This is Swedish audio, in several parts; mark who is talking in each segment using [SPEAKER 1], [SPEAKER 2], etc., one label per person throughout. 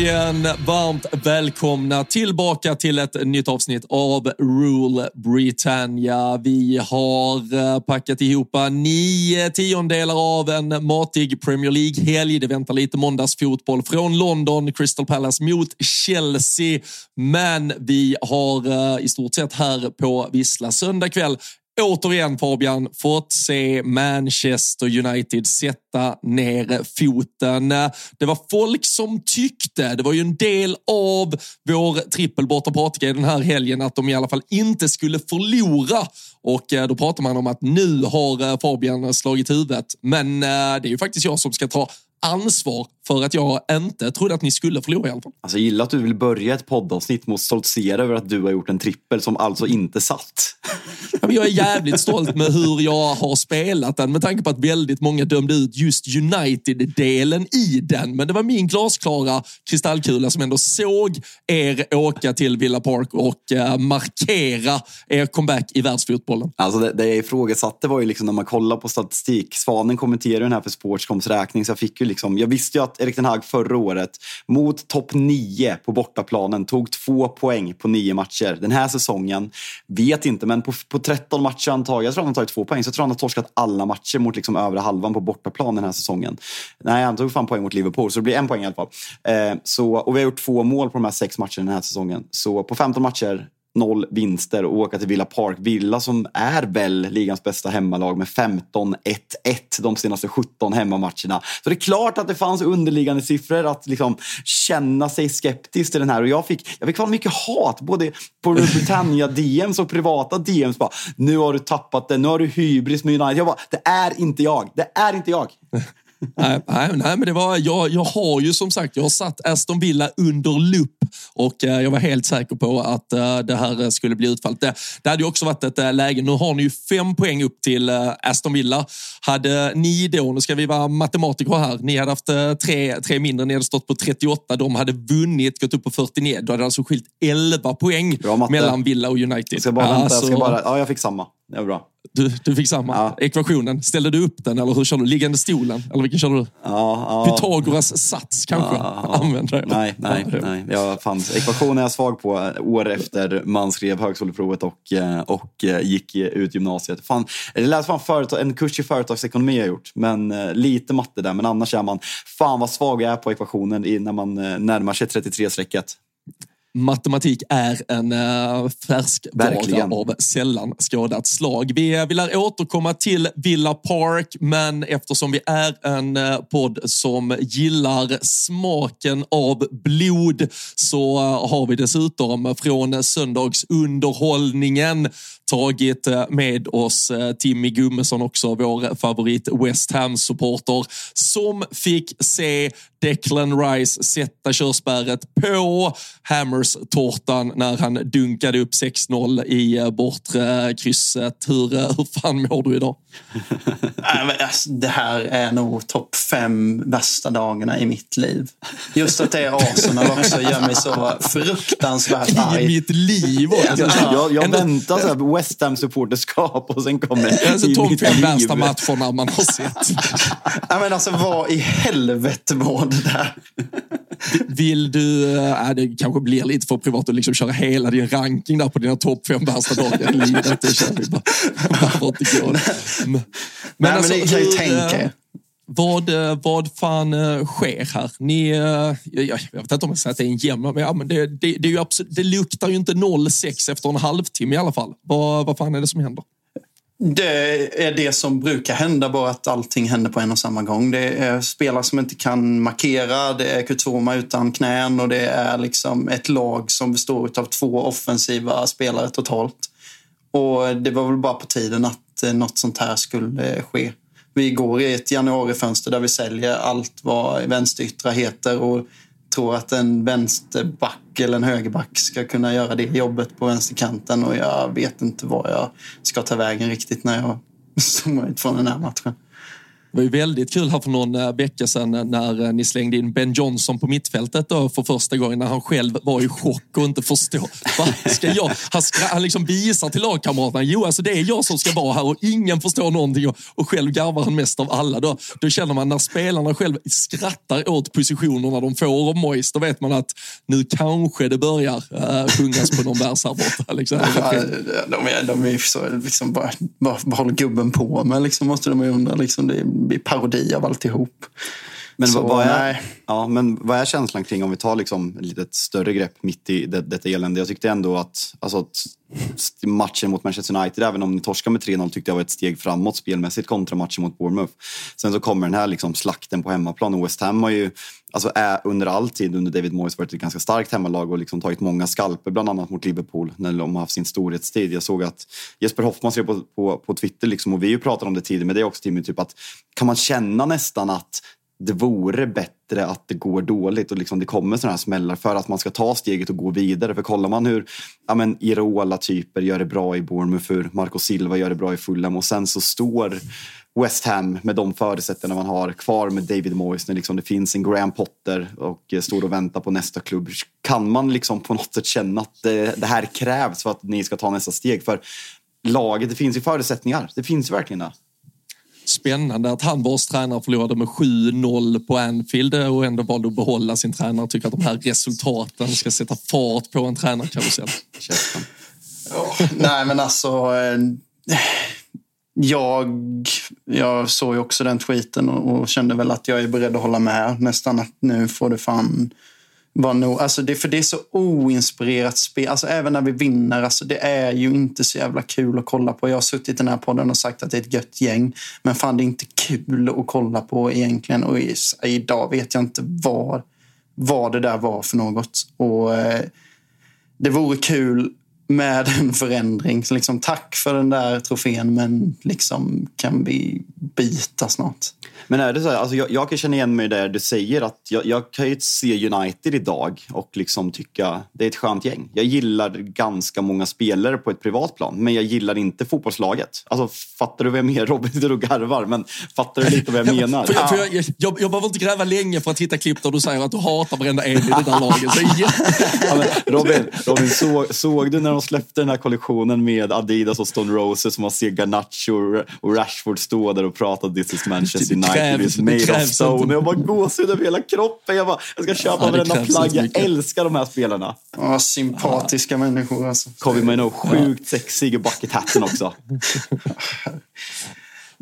[SPEAKER 1] Igen! varmt välkomna tillbaka till ett nytt avsnitt av Rule Britannia. Vi har eh, packat ihop nio tiondelar av en matig Premier League-helg. Det väntar lite måndagsfotboll från London, Crystal Palace mot Chelsea. Men vi har eh, i stort sett här på Vissla söndag kväll återigen Fabian fått se Manchester United sätta ner foten. Det var folk som tyckte, det var ju en del av vår trippel borta den här helgen, att de i alla fall inte skulle förlora. Och eh, då pratar man om att nu har eh, Fabian slagit huvudet. Men eh, det är ju faktiskt jag som ska ta ansvar för att jag inte trodde att ni skulle förlora i alla fall.
[SPEAKER 2] Alltså, jag gillar att du vill börja ett poddavsnitt med att stoltsera över att du har gjort en trippel som alltså inte satt.
[SPEAKER 1] Ja, men Jag är jävligt stolt med hur jag har spelat den med tanke på att väldigt många dömde ut just United-delen i den. Men det var min glasklara kristallkula som ändå såg er åka till Villa Park och eh, markera er comeback i världsfotbollen.
[SPEAKER 2] Alltså det, det jag ifrågasatte var ju liksom när man kollar på statistik. Svanen kommenterar den här för Sportscoms räkning. Så jag, fick ju liksom, jag visste ju att Erik Ten Hag förra året mot topp 9 på bortaplanen tog två poäng på nio matcher. Den här säsongen, vet inte, men på, på 13 matcher antagligen, jag tror han har tagit två poäng. Så jag tror han har torskat alla matcher mot liksom övre halvan på bortaplan den här säsongen. Nej, han tog fan poäng mot Liverpool, så det blir en poäng i alla fall. Eh, så, och vi har gjort två mål på de här sex matcherna den här säsongen. Så på 15 matcher noll vinster och åka till Villa Park. Villa som är väl ligans bästa hemmalag med 15-1-1 de senaste 17 hemmamatcherna. Så det är klart att det fanns underliggande siffror att liksom känna sig skeptisk till den här. Och jag fick, jag fick fan mycket hat, både på Britannia DMs och privata DMs. Bara, nu har du tappat det, nu har du hybris med United. Jag bara, det är inte jag, det är inte jag
[SPEAKER 1] nej, nej, nej, men det var, jag, jag har ju som sagt, jag har satt Aston Villa under lupp och eh, jag var helt säker på att eh, det här skulle bli utfallet. Det, det hade ju också varit ett eh, läge, nu har ni ju fem poäng upp till eh, Aston Villa. Hade ni då, nu ska vi vara matematiker här, ni hade haft eh, tre, tre mindre, ni hade stått på 38, de hade vunnit, gått upp på 49, då hade det alltså skilt 11 poäng mellan Villa och United.
[SPEAKER 2] Jag ska bara vänta, jag ska
[SPEAKER 1] Alltså,
[SPEAKER 2] bara, ja jag fick samma. Det var bra.
[SPEAKER 1] Du, du fick samma
[SPEAKER 2] Ja.
[SPEAKER 1] ekvationen. Ställde du upp den eller hur kör du? Liggande stolen? Eller vilken kör du?
[SPEAKER 2] Ja, ja.
[SPEAKER 1] Pythagoras sats kanske?
[SPEAKER 2] Ja, ja.
[SPEAKER 1] Använder jag.
[SPEAKER 2] Nej, nej, nej. Jag fanns, ekvationen är jag svag på eh, år efter man skrev högskoleprovet och, eh, och eh, gick ut gymnasiet. Fan, jag läste fan företag, en kurs i företagsekonomi jag gjort, men lite matte där. Men annars är man, fan vad svag jag är på ekvationen när man närmar sig 33-strecket.
[SPEAKER 1] Matematik är en uh, färskvara
[SPEAKER 2] Verkligen.
[SPEAKER 1] av sällan skådat slag. Vi uh, vill återkomma till Villa Park, men eftersom vi är en uh, podd som gillar smaken av blod så uh, har vi dessutom från söndagsunderhållningen tagit eh, med oss eh, Timmy Gummesson också, vår favorit West Ham-supporter, som fick se Declan Rice sätta körspärret på Hammers-tårtan när han dunkade upp 6-0 i eh, bortre krysset. Hur, hur fan mår du idag?
[SPEAKER 3] Alltså, det här är nog topp fem värsta dagarna i mitt liv. Just att det är Arsenal också gör mig så fruktansvärt arg.
[SPEAKER 1] I mitt liv också.
[SPEAKER 2] Jag, jag, väntar så här West Ham-supporterskap och sen kommer det
[SPEAKER 1] alltså,
[SPEAKER 2] i
[SPEAKER 1] topp
[SPEAKER 2] mitt
[SPEAKER 1] fem
[SPEAKER 2] liv.
[SPEAKER 1] värsta matcherna man har sett.
[SPEAKER 3] Ja, men alltså, vad i helvete var det där?
[SPEAKER 1] Vill du, äh, det kanske blir lite för privat att liksom köra hela din ranking där på dina topp fem värsta dagar i livet. Det känner vi bara. Men,
[SPEAKER 3] men,
[SPEAKER 1] alltså,
[SPEAKER 3] men det kan ju
[SPEAKER 1] hur,
[SPEAKER 3] tänka er.
[SPEAKER 1] vad, äh, vad fan äh, sker här? Ni, jag, jag vet inte om jag säger att det är en jämn, men, ja, men det, det, det, är ju absolut, det luktar ju inte 0-6 efter en halvtimme i alla fall. Vad, vad fan är det som händer?
[SPEAKER 3] Det är det som brukar hända, bara att allting händer på en och samma gång. Det är spelare som inte kan markera, det är Kutoma utan knän och det är liksom ett lag som består av två offensiva spelare totalt. Och det var väl bara på tiden att Eh, något sånt här skulle eh, ske. Vi går i ett januarifönster där vi säljer allt vad vänsteryttra heter och tror att en vänsterback eller en högerback ska kunna göra det jobbet på vänsterkanten och jag vet inte var jag ska ta vägen riktigt när jag zoomar ut från den här matchen.
[SPEAKER 1] Det var ju väldigt kul här för någon eh, vecka sedan när eh, ni slängde in Ben Johnson på mittfältet då för första gången när han själv var i chock och inte förstod. Vad ska jag? Han, ska, han liksom visar till lagkamraterna, jo alltså det är jag som ska vara här och ingen förstår någonting och, och själv garvar han mest av alla. Då, då känner man när spelarna själv skrattar åt positionerna de får av Moise, då vet man att nu kanske det börjar äh, sjungas på någon vers här borta. Liksom.
[SPEAKER 3] Ja, de, är, de är så, liksom, bara, bara, vad håller gubben på med? Liksom, måste de ju undra. Liksom, det är, parodi av alltihop.
[SPEAKER 2] Men,
[SPEAKER 3] Så,
[SPEAKER 2] vad, är,
[SPEAKER 3] nej.
[SPEAKER 2] ja, men vad är känslan kring, om vi tar liksom ett litet större grepp mitt i det, detta elände? Jag tyckte ändå att, alltså, att matchen mot Manchester United, även om ni torskade med 3-0, tyckte jag var ett steg framåt spelmässigt kontra matchen mot Bournemouth. Sen så kommer den här liksom slakten på hemmaplan och West Ham har ju alltså, är under all tid under David Moyes varit ett ganska starkt hemmalag och liksom tagit många skalper, bland annat mot Liverpool när de har haft sin storhetstid. Jag såg att Jesper Hoffman skrev på, på, på Twitter, liksom, och vi har ju pratat om det tidigare, men det är också Timmy, typ att kan man känna nästan att det vore bättre att det går dåligt och liksom det kommer sådana här smällar för att man ska ta steget och gå vidare. För kollar man hur ja men, Irola-typer gör det bra i Bournemouth, hur Marco Silva gör det bra i Fulham och sen så står West Ham med de förutsättningarna man har kvar med David Moyes när liksom det finns en Graham Potter och eh, står och väntar på nästa klubb. Kan man liksom på något sätt känna att det, det här krävs för att ni ska ta nästa steg? För laget, det finns ju förutsättningar. Det finns ju verkligen det
[SPEAKER 1] spännande att han vars tränare förlorade med 7-0 på Anfield och ändå valde att behålla sin tränare. och Tycker att de här resultaten ska sätta fart på en tränarkarusell.
[SPEAKER 3] Oh, nej, men alltså... Eh, jag, jag såg ju också den tweeten och, och, kände väl att jag är beredd att hålla med. Nästan att nu får det fan var nog. Alltså det, för det är så oinspirerat spel. Alltså även när vi vinner, alltså det är ju inte så jävla kul att kolla på. Jag har suttit i den här podden och sagt att det är ett gött gäng. Men fan, det är inte kul att kolla på egentligen. Och idag vet jag inte vad, vad det där var för något. Och eh, det vore kul med en förändring. Så liksom, tack för den där trofén, men liksom, kan vi byta snart?
[SPEAKER 2] Men är det så här, alltså jag, jag kan känna igen mig där du säger att jag, jag kan ju se United idag och liksom tycka det är ett skönt gäng. Jag gillar ganska många spelare på ett privat plan, men jag gillar inte fotbollslaget. Alltså, fattar du vad jag menar? Robin sitter och garvar, men fattar du lite vad jag menar?
[SPEAKER 1] för jag, för jag, jag, jag behöver inte gräva länge för att hitta klipp där du säger att du hatar varenda en i det där laget. Så
[SPEAKER 2] ja, men Robin, Robin såg, såg du när de släppte den här kollektionen med Adidas och Stone Roses som man ser Garnacho och Rashford stå där och prata This is Manchester United,
[SPEAKER 1] krävs,
[SPEAKER 2] is made of stone. Jag bara gåshud över hela kroppen. Jag, bara, jag ska köpa
[SPEAKER 1] Ja,
[SPEAKER 2] varenda plagg. Jag älskar de här spelarna.
[SPEAKER 3] Ja, sympatiska människor alltså.
[SPEAKER 2] Kobe Mino, sjukt sexig i bucket hatten också.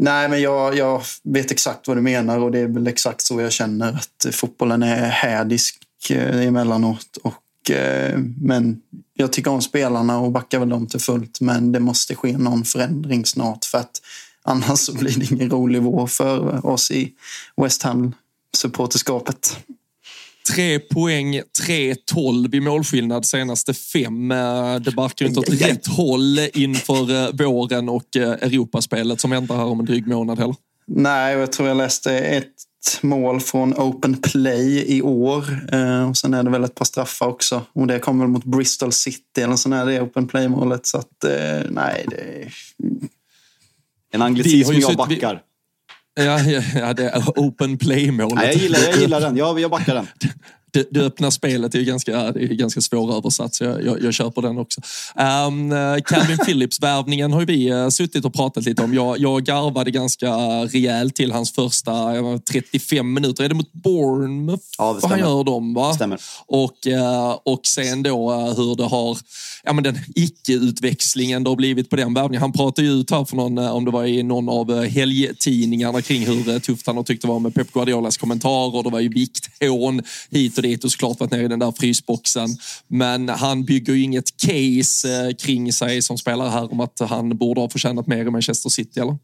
[SPEAKER 3] Nej, men jag, jag vet exakt vad du menar och det är väl exakt så jag känner att fotbollen är hädisk eh, emellanåt. Och, men jag tycker om spelarna och backar väl dem till fullt. Men det måste ske någon förändring snart för att annars så blir det ingen rolig vår för oss i West Ham-supporterskapet.
[SPEAKER 1] Tre poäng, 3-12 i målskillnad senaste fem. Eh, Det barkar inte åt rätt håll inför eh, våren och eh, Europaspelet som väntar här om en dryg månad heller.
[SPEAKER 3] Nej, jag tror jag läste ett mål från open play i år. Eh, och sen är det väl ett par straffar också. Och det kommer väl mot Bristol City eller så är det open play-målet. Så att, eh, nej, det...
[SPEAKER 2] En anglicism jag backar.
[SPEAKER 1] Ja, ja, ja, det är open play-målet.
[SPEAKER 2] jag, gillar, jag gillar den. Jag, jag backar den
[SPEAKER 1] det, det öppna spelet är ju ganska, det är ganska svåröversatt, så jag, jag, jag köper den också. Um, Calvin Phillips-värvningen har vi uh, suttit och pratat lite om. Jag, jag garvade ganska rejält till hans första 35 minuter. Är det mot Bournemouth
[SPEAKER 2] ja,
[SPEAKER 1] han gör dem? Va?
[SPEAKER 2] Stämmer.
[SPEAKER 1] Och, uh, och sen då hur det har, ja men den icke-utväxlingen det har blivit på den värvningen. Han pratade ju ut här för någon, om det var i någon av helgtidningarna kring hur tufft han har tyckt det var med Pep Guardiolas kommentarer. Det var ju vikthån hit och dit och såklart varit nere i den där frysboxen. Men han bygger ju inget case eh, kring sig som spelare här om att han borde ha förtjänat mer i Manchester City, eller?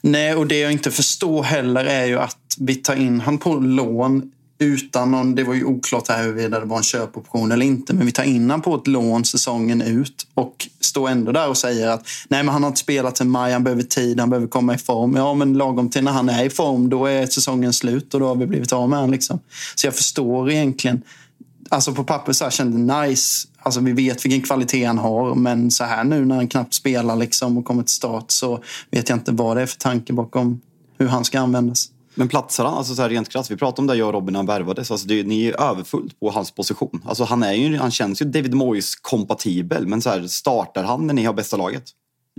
[SPEAKER 3] Nej, och det jag inte förstår heller är ju att vi tar in han på lån utan någon, det var ju oklart här huruvida det var en köpoption eller inte, men vi tar innan på ett lån säsongen ut och står ändå där och säger att nej, men han har inte spelat sen maj, han behöver tid, han behöver komma i form. Ja, men lagom till när han är i form, då är säsongen slut och då har vi blivit av med honom. Liksom. Så jag förstår egentligen, alltså på papper så här kände nice, alltså vi vet vilken kvalitet han har, men så här nu när han knappt spelar liksom och kommer till start så vet jag inte vad det är för tanke bakom hur han ska användas.
[SPEAKER 2] Men platsar han, alltså så här rent krasst, vi pratade om det jag och Robin när han värvades, alltså det, ni är överfullt på hans position. Alltså han, är ju, han känns ju David Moyes-kompatibel, men så här, startar han när ni har bästa laget?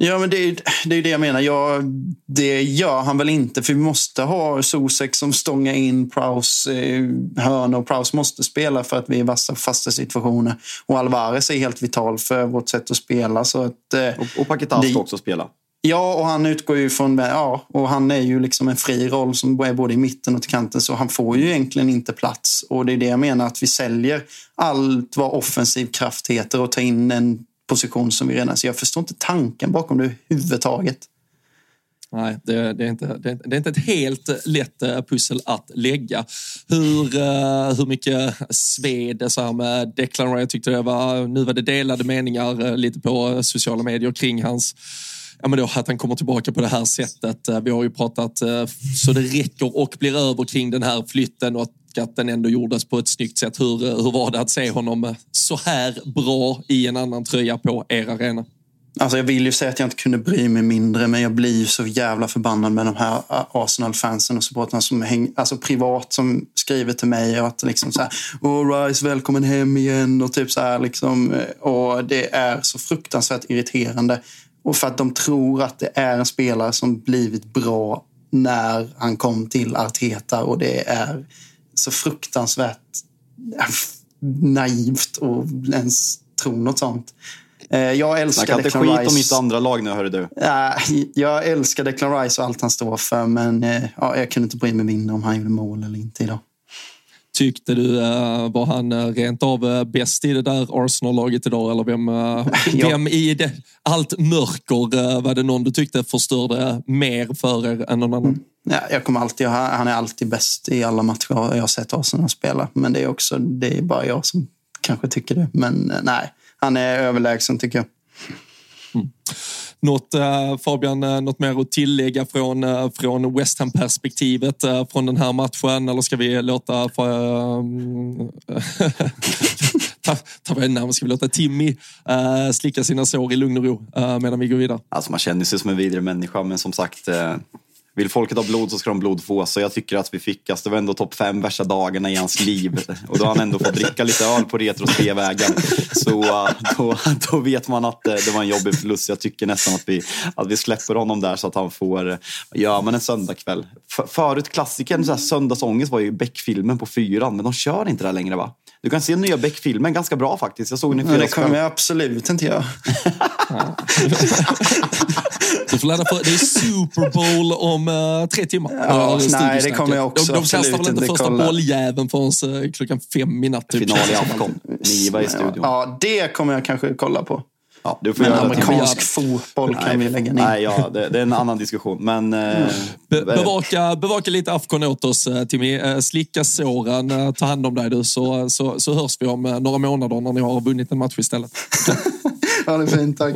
[SPEAKER 3] Ja, men det är, det är det jag menar. Ja, det gör han väl inte, för vi måste ha Sosek som stångar in Praus eh, hörna och Praus måste spela för att vi är vassa fasta situationer. Och Alvarez är helt vital för vårt sätt att spela. Så att,
[SPEAKER 2] eh, och och Paquetá ska också spela.
[SPEAKER 3] Ja, och han utgår ju från... Ja, och han är ju liksom en fri roll som är både i mitten och till kanten, så han får ju egentligen inte plats. Och det är det jag menar, att vi säljer allt vad offensiv kraft heter och tar in en position som vi redan... Så jag förstår inte tanken bakom det överhuvudtaget.
[SPEAKER 1] Nej, det, det, är inte, det, är inte ett helt lätt eh, pussel att lägga. Hur, uh, hur mycket sved så här med Declan Rice? Jag tyckte det var, nu var det delade meningar uh, lite på sociala medier kring hans ja, men då, att han kommer tillbaka på det här sättet. Eh, vi har ju pratat eh, så det räcker och blir över kring den här flytten och att den ändå gjordes på ett snyggt sätt. Hur, eh, hur var det att se honom så här bra i en annan tröja på er arena?
[SPEAKER 3] Alltså jag vill ju säga att jag inte kunde bry mig mindre, men jag blir ju så jävla förbannad med de här Arsenal-fansen och supportrarna som häng, alltså privat som skriver till mig och att liksom så här, oh, Rice, välkommen hem igen och typ så här liksom. Och det är så fruktansvärt irriterande. Och för att de tror att det är en spelare som blivit bra när han kom till Arteta och det är så fruktansvärt naivt att ens tro något sånt. Eh, jag älskar Declan Rice.
[SPEAKER 2] Snacka inte skit om mitt andra lag nu, hörru du.
[SPEAKER 3] Jag älskar Declan Rice och allt han står för, men eh, ja, jag kunde inte bry mig mindre om han gjorde mål eller inte idag.
[SPEAKER 1] Tyckte du, uh, var han uh, rent av uh, bäst i det där Arsenal-laget idag? Eller vem, vem i det, allt mörker, var det någon du tyckte förstörde mer för er än någon annan? Mm.
[SPEAKER 3] Ja, jag kommer alltid, han är alltid bäst i alla matcher jag har sett Arsenal spela. Men det är också, det är bara jag som kanske tycker det. Men nej, han är överlägsen tycker jag.
[SPEAKER 1] Mm. Något, eh, Fabian, eh, något mer att tillägga från, eh, från West Ham-perspektivet från den här matchen? Eller ska vi låta... Ta, ta namn, ska vi låta Timmy uh, slicka sina sår i lugn och ro uh, medan vi går vidare?
[SPEAKER 2] Alltså man känner sig som en vidare människa, men som sagt uh, vill folket ha blod så ska de blod få. Så jag tycker att vi fick, alltså, det var ändå topp fem värsta dagarna i hans liv. Och då har han ändå fått dricka lite öl på retro vägen Så uh, då, då vet man att uh, det var en jobbig förlust. Jag tycker nästan att vi, att vi släpper honom där så att han får, uh, ja men en söndagkväll. För, förut klassikern, så här, Söndagsångest var ju Beck-filmen på fyran, men de kör inte det längre va? Du kan se nya Beck-filmen, ganska bra faktiskt. Jag såg den i
[SPEAKER 3] Det kommer jag absolut inte göra.
[SPEAKER 1] du får ladda för, det är Super Bowl om uh, tre timmar.
[SPEAKER 3] Ja, nej, det kommer jag också
[SPEAKER 1] De, de kastar väl inte första bolljäveln förrän uh, klockan fem i natt.
[SPEAKER 2] Typ. Final i Afton. Niva i studion.
[SPEAKER 3] Ja, det kommer jag kanske kolla på. Ja, du får Men amerikansk fotboll kan nej, vi lägga ner.
[SPEAKER 2] Nej, ja, det, det, är en annan diskussion. Men, mm.
[SPEAKER 1] Be, bevaka, bevaka lite Afcon åt oss, eh, Timmy. Eh, slicka såren, ta hand om dig du, så, så, så hörs vi om några månader när ni har vunnit en match istället.
[SPEAKER 3] ha det fint, tack.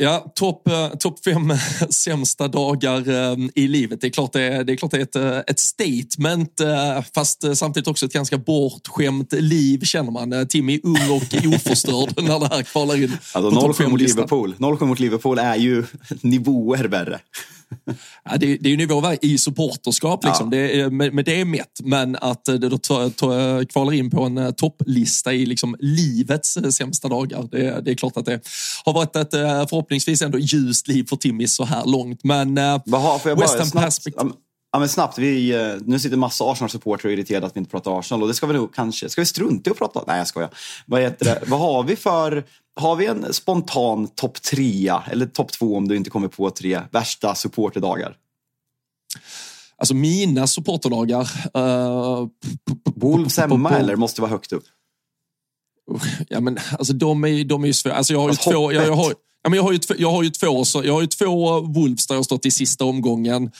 [SPEAKER 1] Ja, topp eh, top fem sämsta dagar eh, i livet. Det är klart det är, det är, klart det är ett, eh, ett statement, fast samtidigt också ett ganska bortskämt liv känner man. Timmy är ung och oförstörd när det här kvalar in
[SPEAKER 2] Alltså
[SPEAKER 1] på topp
[SPEAKER 2] 0-7 mot
[SPEAKER 1] fem-listan.
[SPEAKER 2] Liverpool. 0-7 mot Liverpool är ju nivåer värre.
[SPEAKER 1] Ja, det, är- det är ju nivåer i supporterskap liksom.
[SPEAKER 2] Ja.
[SPEAKER 1] det är, med, med det är mätt. Men att det då ta, ta, kvalar in på en eh, topplista i liksom livets eh, sämsta dagar. Det, det är klart att det har varit ett eh, förhoppningsvis ändå ljust liv för Timmy så här långt. Men eh,
[SPEAKER 2] jag
[SPEAKER 1] West Ham perspektiv.
[SPEAKER 2] Ja, men snabbt vi, eh, nu sitter massa Arsenal-supportrar och är irriterade att vi inte pratar Arsenal. Och det ska vi nog kanske, ska vi strunta i att prata? Nej, jag skojar. Vad heter det? Vad har vi för, har vi en spontan topp trea, eller topp två om du inte kommer på tre, värsta supporterdagar?
[SPEAKER 1] Alltså mina supporterdagar. Uh,
[SPEAKER 2] Wolves hemma eller måste vara högt upp?
[SPEAKER 1] Ja, men alltså de är, de är ju svåra. Alltså, jag har ju
[SPEAKER 2] Alltså,
[SPEAKER 1] två... Jag, jag, har, ja, men jag har ju jag har ju två, så, jag har ju två Wolves där jag stått i sista omgången.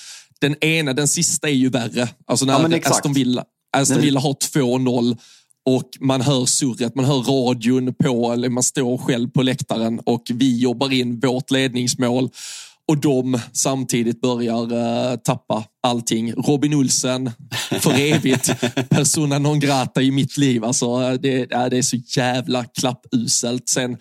[SPEAKER 1] Den ena, den sista är ju värre. Alltså när
[SPEAKER 2] Ja.
[SPEAKER 1] Aston Villa, Aston. Villa har 2-0 och man hör surret, man hör radion på, eller man står själv på läktaren och vi jobbar in vårt ledningsmål och de samtidigt börjar eh, tappa allting. Robin Olsen, för evigt, persona non grata i mitt liv. Alltså, eh, det, det är så jävla klappuselt. Sen,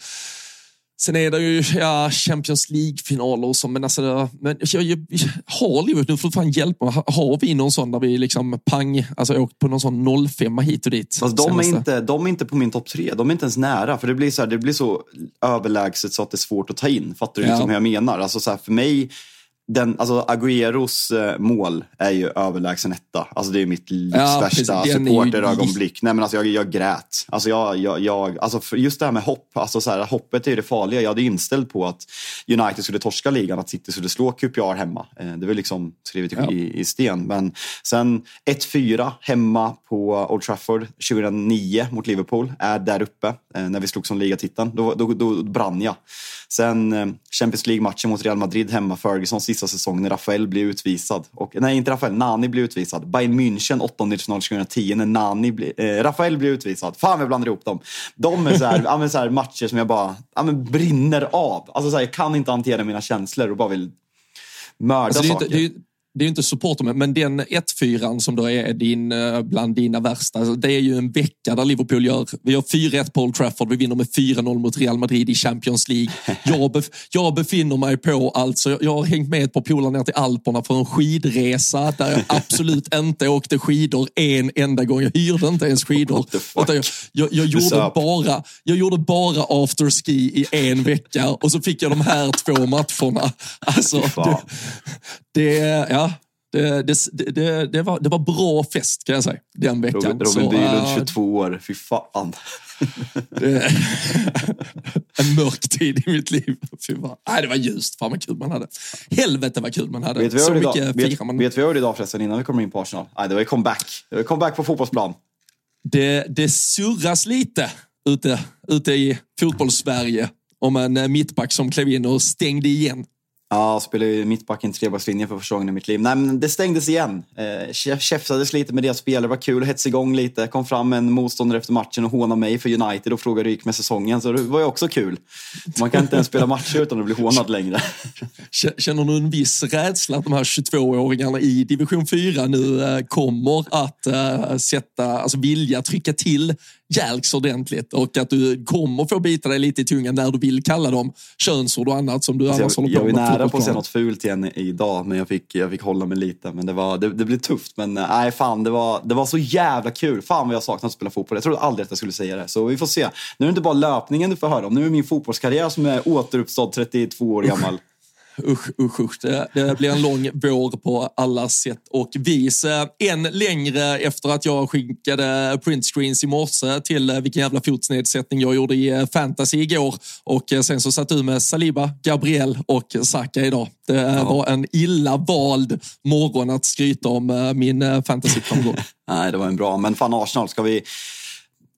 [SPEAKER 1] sen är det ju ja, Champions League-finaler och så, men alltså, men jag, jag, har Liverpool, nu får du fan hjälpa mig, har vi någon sån där vi liksom pang, alltså åkt på någon sån 05 hit och dit?
[SPEAKER 2] Fast de, är inte, de är inte på min topp tre. De är inte ens nära. För det blir så, här, det blir så överlägset så att det är svårt att ta in. Fattar du
[SPEAKER 1] Ja.
[SPEAKER 2] liksom hur jag menar? Alltså så här, för mig, den, alltså Agüeros eh, mål är ju överlägsen etta. Alltså det är mitt livs
[SPEAKER 1] Ja,
[SPEAKER 2] värsta
[SPEAKER 1] ju-
[SPEAKER 2] supporterögonblick. Nej men alltså jag, jag grät. Alltså jag, jag, jag, alltså just det här med hopp. Alltså så här, hoppet är ju det farliga. Jag hade inställd på att United skulle torska ligan, att City skulle slå QPR hemma. Eh, Det var liksom skrivet
[SPEAKER 1] Ja.
[SPEAKER 2] i, i sten. Men sen 1-4 hemma på Old Trafford 2009 mot Liverpool är där uppe eh, när vi slog som ligatiteln. Då, då, då brann jag. Sen eh, Champions League-matchen mot Real Madrid hemma, Fergusons sista säsong när Rafael blev utvisad. Och, nej, inte Rafael, Nani blev utvisad. Bayern München åttondelsfinal 2010 när Nani ble, eh, Rafael blev utvisad. Fan, jag blandar ihop dem. De är så här, ja, så här matcher som jag bara ja, men brinner av. Alltså, så här, jag kan inte hantera mina känslor och bara vill mörda
[SPEAKER 1] Alltså,
[SPEAKER 2] saker.
[SPEAKER 1] inte, det, är, ju- inte supporter, men- den 1-4 som då är din, eh, bland dina värsta, alltså, det är ju en vecka där Liverpool gör, vi gör 4-1 på Old Trafford, vi vinner med 4-0 mot Real Madrid i Champions League. Jag, bef, jag befinner mig på, alltså, jag, har hängt med ett par polare ner till Alperna för en skidresa där jag absolut inte åkte skidor en enda gång. Jag hyrde inte ens skidor. Utan Jag, jag, jag, gjorde bara, jag gjorde bara afterski i en vecka och så fick jag de här två matcherna. Alltså, det, det, ja, det, Det, det, det, var, det var bra fest kan jag säga, den veckan.
[SPEAKER 2] Robin, Robin Bylund, 22 år. Fy fan.
[SPEAKER 1] en mörk tid i mitt liv. Fy fan. Nej, det var ljust. Fan vad kul man hade. Helvete vad kul man hade.
[SPEAKER 2] Vet vi Så mycket idag? vet, man. Vet vi vad idag förresten innan vi kommer in på Arsenal? Nej, det var comeback. Det var comeback på fotbollsplan.
[SPEAKER 1] Det, det surras lite ute, ute i fotbollssverige om en eh, mittback som klev in och stängde igen
[SPEAKER 2] Ja, jag spelade ju mittback i en trebackslinje för första gången i mitt liv. Nej, men det stängdes igen. Eh, käftades lite med deras spelare, det var kul, hetsade igång lite. Kom fram en motståndare efter matchen och hånade mig för United och frågade hur det gick med säsongen. Så det var ju också kul. Man kan inte ens spela matcher utan att bli hånad längre.
[SPEAKER 1] Känner du en viss rädsla att de här 22-åringarna i division 4 nu eh, kommer att eh, sätta, alltså vilja trycka till Jalks ordentligt och att du kommer få bita dig lite i tungan när du vill kalla dem könsord och annat som du alltså annars
[SPEAKER 2] jag,
[SPEAKER 1] håller på
[SPEAKER 2] med. Jag var nära på att säga något fult igen idag men jag fick, jag fick hålla mig lite. Men det, var, det, det blev tufft. Men eh, nej, fan det var, det var så jävla kul. Fan vad jag saknat att spela fotboll. Jag trodde aldrig att jag skulle säga det. Så vi får se. Nu är det inte bara löpningen du får höra om. Nu är det min fotbollskarriär som är återuppstådd 32 år gammal.
[SPEAKER 1] Usch, usch, usch. Det, det, blir en lång vår på alla sätt och vis. Än längre efter att jag skickade printscreens i morse till eh, vilken jävla fotsnedsättning jag gjorde i eh, fantasy igår. Och eh, sen så satt du med Saliba, Gabriel och Saka idag. Det ja. var en illa vald morgon att skryta om min fantasyframgång.
[SPEAKER 2] Nej, det var en bra. Men fan Arsenal, ska vi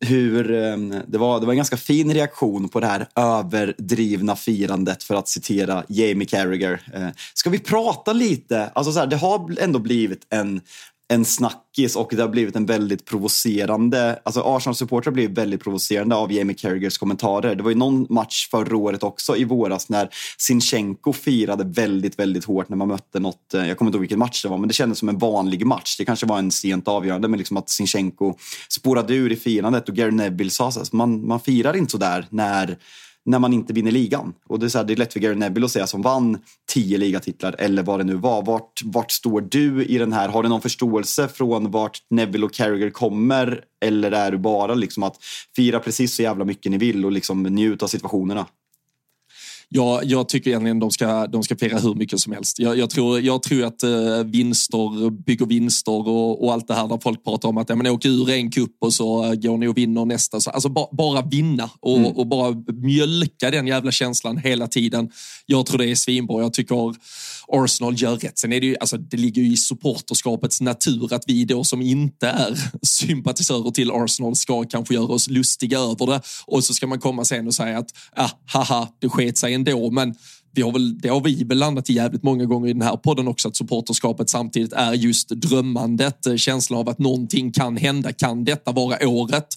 [SPEAKER 2] hur ehm, det var, det var en ganska fin reaktion på det här överdrivna firandet för att citera Jamie Carragher. Eh, ska vi prata lite? Alltså så här, det har ändå blivit en en snackis och det har blivit en väldigt provocerande, alltså Arsenal-supportrar blev väldigt provocerande av Jamie Carragers kommentarer. Det var ju någon match förra året också i våras när Sinchenko firade väldigt, väldigt hårt när man mötte något, eh, jag kommer inte ihåg vilken match det var, men det kändes som en vanlig match. Det kanske var en sent avgörande, men liksom att Sinchenko spårade ur i firandet och Gary Neville sa så här, man, man firar inte så där när när man inte vinner ligan. Och det är, så här, det är lätt för Gary Neville att säga som vann tio ligatitlar eller vad det nu var. Vart, vart står du i den här? Har du någon förståelse från vart Neville och Carragher kommer? Eller är du bara liksom att fira precis så jävla mycket ni vill och liksom njuta av situationerna?
[SPEAKER 1] Jag, jag tycker egentligen de ska, de ska fira hur mycket som helst. Jag, jag tror, jag tror att uh, vinster bygger vinster och, och, allt det här där folk pratar om att ja, men åka ur en kupp och så uh, går ni och vinner nästa. Så, alltså ba, bara vinna och, mm. och, bara mjölka den jävla känslan hela tiden. Jag tror det är svinbra. Jag tycker Arsenal gör rätt. Sen är det ju, alltså, det ligger ju i supporterskapets natur att vi då som inte är sympatisörer till Arsenal ska kanske göra oss lustiga över det. Och så ska man komma sen och säga att ah, haha, det sket sig ändå. Men vi har väl, det har vi väl landat i jävligt många gånger i den här podden också, att supporterskapet samtidigt är just drömmandet, eh, känslan av att någonting kan hända. Kan detta vara året?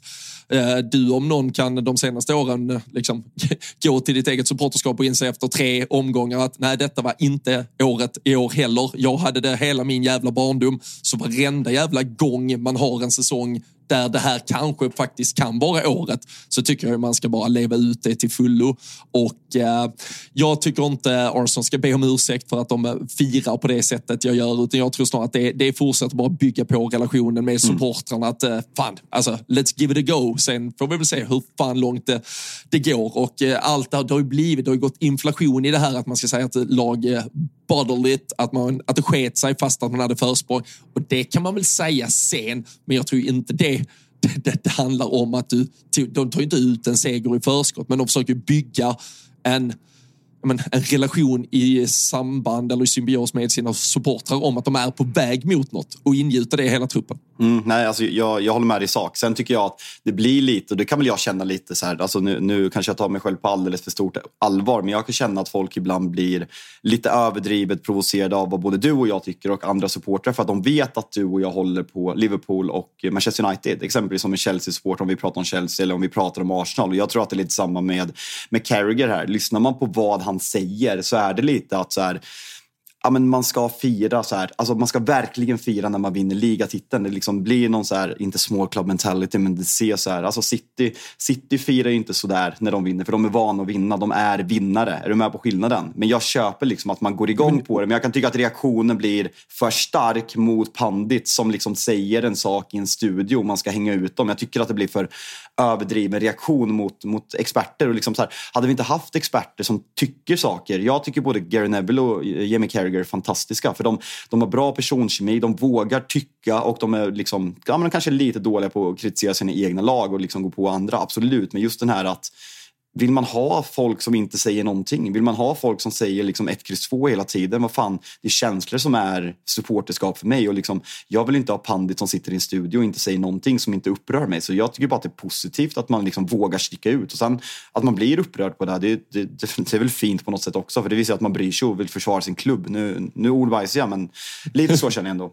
[SPEAKER 1] Eh, du om någon kan de senaste åren eh, liksom, gå till ditt eget supporterskap och inse efter tre omgångar att nej, detta var inte året i år heller. Jag hade det hela min jävla barndom. Så varenda jävla gång man har en säsong där det här kanske faktiskt kan vara året så tycker jag man ska bara leva ut det till fullo. Och eh, jag tycker inte Arsenal ska be om ursäkt för att de firar på det sättet jag gör, utan jag tror snarare att det, det fortsätter bara bygga på relationen med mm. supportrarna. Att eh, fan, alltså let's give it a go. Sen får vi väl se hur fan långt det, det går och eh, allt det, det har ju blivit, det har ju gått inflation i det här att man ska säga att lag eh, att, man, att det sket sig fast att man hade försprång. Och det kan man väl säga sen, men jag tror inte det det, det handlar om att du, de tar inte ut en seger i förskott, men de försöker bygga en men, en relation i samband eller i symbios med sina supportrar om att de är på väg mot något och ingjuta det i hela truppen.
[SPEAKER 2] Mm, nej, alltså, jag, jag håller med dig i sak. Sen tycker jag att det blir lite, och det kan väl jag känna lite så här, alltså nu, nu kanske jag tar mig själv på alldeles för stort allvar, men jag kan känna att folk ibland blir lite överdrivet provocerade av vad både du och jag tycker och andra supportrar för att de vet att du och jag håller på Liverpool och Manchester United, exempelvis som en Chelsea-support om vi pratar om Chelsea eller om vi pratar om Arsenal. Och jag tror att det är lite samma med, med Carragher här. Lyssnar man på vad han han säger så är det lite att så här, ja, men man ska fira så här. Alltså man ska verkligen fira när man vinner ligatiteln. Det liksom blir någon så här, inte small club mentality, men det ser så här. Alltså City, City firar ju inte så där när de vinner, för de är vana att vinna. De är vinnare. Är du med på skillnaden? Men jag köper liksom att man går igång på det. Men jag kan tycka att reaktionen blir för stark mot pandit som liksom säger en sak i en studio. Man ska hänga ut dem. Jag tycker att det blir för överdriven reaktion mot, mot experter. Och liksom så här, hade vi inte haft experter som tycker saker. Jag tycker både Gary Neville och Jamie Carragher Gallagher fantastiska. För de, de har bra personkemi, de vågar tycka och de är liksom, ja, men kanske lite dåliga på att kritisera sina egna lag och liksom gå på andra, absolut. Men just den här att vill man ha folk som inte säger någonting? Vill man ha folk som säger liksom 1, X, 2 hela tiden? Vad fan, det är känslor som är supporterskap för mig. Och liksom, jag vill inte ha pandit som sitter i en studio och inte säger någonting som inte upprör mig. Så jag tycker bara att det är positivt att man liksom vågar sticka ut. Och sen att man blir upprörd på det här, det, det, det, är väl fint på något sätt också. För det visar att man bryr sig och vill försvara sin klubb. Nu, nu ordbajsar jag, men lite så känner jag ändå.